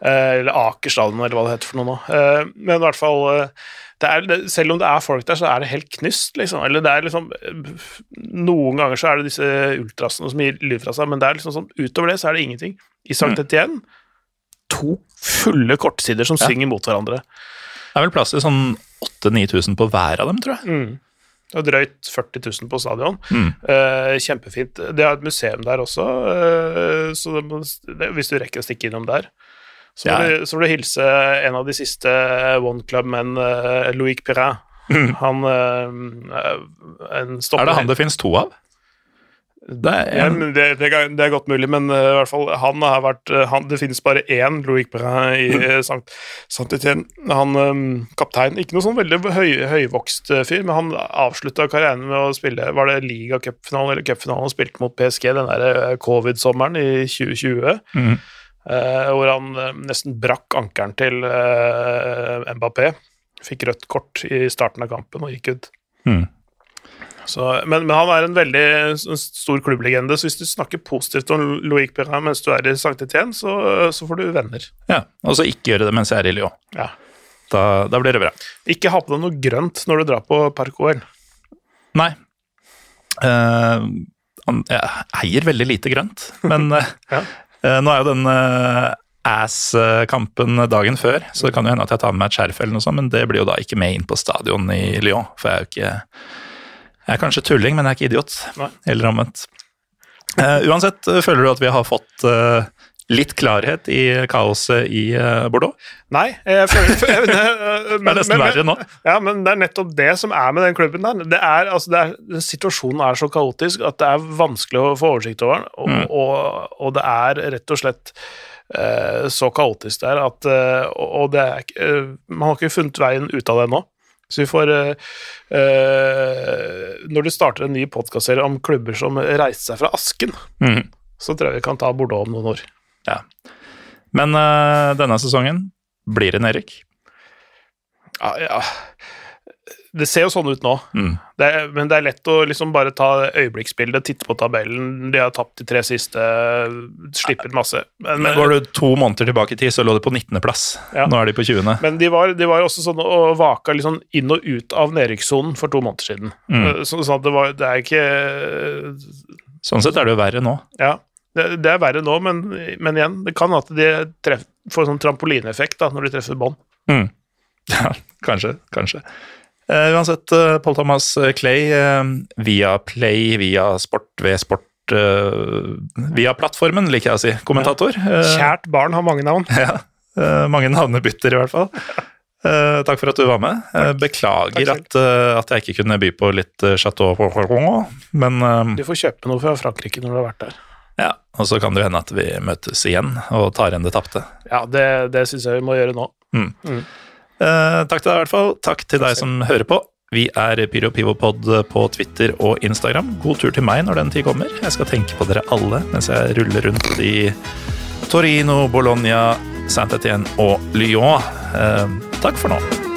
Eh, eller Aker stadion, eller hva det heter for noe nå. Eh, men i hvert fall eh, det er, Selv om det er folk der, så er det helt knust, liksom. Eller det er liksom eh, Noen ganger så er det disse ultrasene som gir lyd fra seg, men det er liksom sånn utover det så er det ingenting. I Sankt Mm. Etienne to fulle kortsider som Ja. synger mot hverandre. Det er vel plass til sånn 8000-9000 på hver av dem, tror jeg. Mm. Og drøyt 40 000 på stadion. Mm. Eh, kjempefint. Det er et museum der også, eh, så det, må- det, hvis du rekker å stikke innom der, så må, Ja. du, så må, du hilse en av de siste One Club-menn, uh, Loic Perrin. Mm. Han eh, en stopper Er det han det finnes to av? Det er ja, det, det, er- det er godt mulig, men uh, i hvert fall han har vært eh, han, Det finnes bare én Loic Perrin i mm. Sankt Saint-Étienne. Han um, kaptein Ikke noe sånn veldig høy, høyvokst uh, fyr, men han avslutta karrieren med å spille Var det ligacupfinalen eller cupfinalen han spilte mot PSG den der covid-sommeren i 2020? Mm. hvor han nesten brakk ankelen til Mbappé. Fikk rødt kort i starten av kampen og gikk ut. Mhm. Så, men, men han er en veldig en stor klubblegende, så hvis du snakker positivt om Loic Perrin mens du er i Sankt Etienne, så, så får du venner. ja, Og så ikke gjøre det mens jeg er i Lyon. Ja. Da, da blir det bra. Ikke ha på deg noe grønt når du drar på Park OL. Nei. Uh, jeg eier veldig lite grønt, men eh, Ja. uh, nå er jo den uh, ass-kampen dagen før, så det kan jo hende at jeg tar med meg et skjerf, eller noe sånt, men det blir jo da ikke med inn på stadion i Lyon. For jeg er jo ikke Jeg er kanskje tulling, men jeg er ikke idiot. Nei. Eller omvendt. Uh, uansett, eh, føler du at vi har fått uh, litt klarhet i kaoset i uh, Bordeaux? Nei, jeg føler men, Det er nesten verre nå. Ja, men det er nettopp det som er med den klubben der. Det er, altså, det er, situasjonen er så kaotisk at det er vanskelig å få oversikt over den, og, Mm. og, og det er rett og slett så kaotisk der at eh, Og det er Man har ikke funnet veien ut av det ennå. Så vi får eh, Når du starter en ny podkastserie om klubber som reiste seg fra asken, mm. så tror jeg vi kan ta Bordeaux om noen år. Ja. Men eh, denne sesongen blir det Erik? Ja, ja. Det ser jo sånn ut nå, Mm. det er, men det er lett å liksom bare ta øyeblikksbildet, titte på tabellen. De har tapt de tre siste, slippet masse. Men, Men går du to måneder tilbake i tid, så lå de på 19.-plass. Ja. Nå er de på 20. men de var, de var også sånn og vaka sånn inn og ut av nedrykkssonen for to måneder siden. Mm. Eh, Så, sånn at det, var, det er ikke Sånn sett er det jo verre nå. Ja, det, det er verre nå, men, men igjen, det kan at de treff, får sånn trampolineeffekt da, når de treffer bånd. Mm. Ja, kanskje. Kanskje. Eh, uansett, uh, Paul Thomas Clay uh, via Play, via Sport, ved Sport eh, Via plattformen, liker jeg å si. Kommentator. Eh, Kjært barn har mange navn. ja, eh, mange navnebytter, i hvert fall. Eh, takk for at du var med. Eh, beklager at, eh, at jeg ikke kunne by på litt eh, Chateau men eh, Du får kjøpe noe fra Frankrike når du har vært der. ja. Og så kan det hende at vi møtes igjen og tar igjen det tapte. Ja, det, det syns jeg vi må gjøre nå. Eh, takk til deg i hvert fall. Takk til deg som hører på. Vi er Pyro Pivopod på Twitter og Instagram. God tur til meg når den tid kommer. Jeg skal tenke på dere alle mens jeg ruller rundt i Torino, Bologna, Saint-Étienne og Lyon. Eh, takk for nå.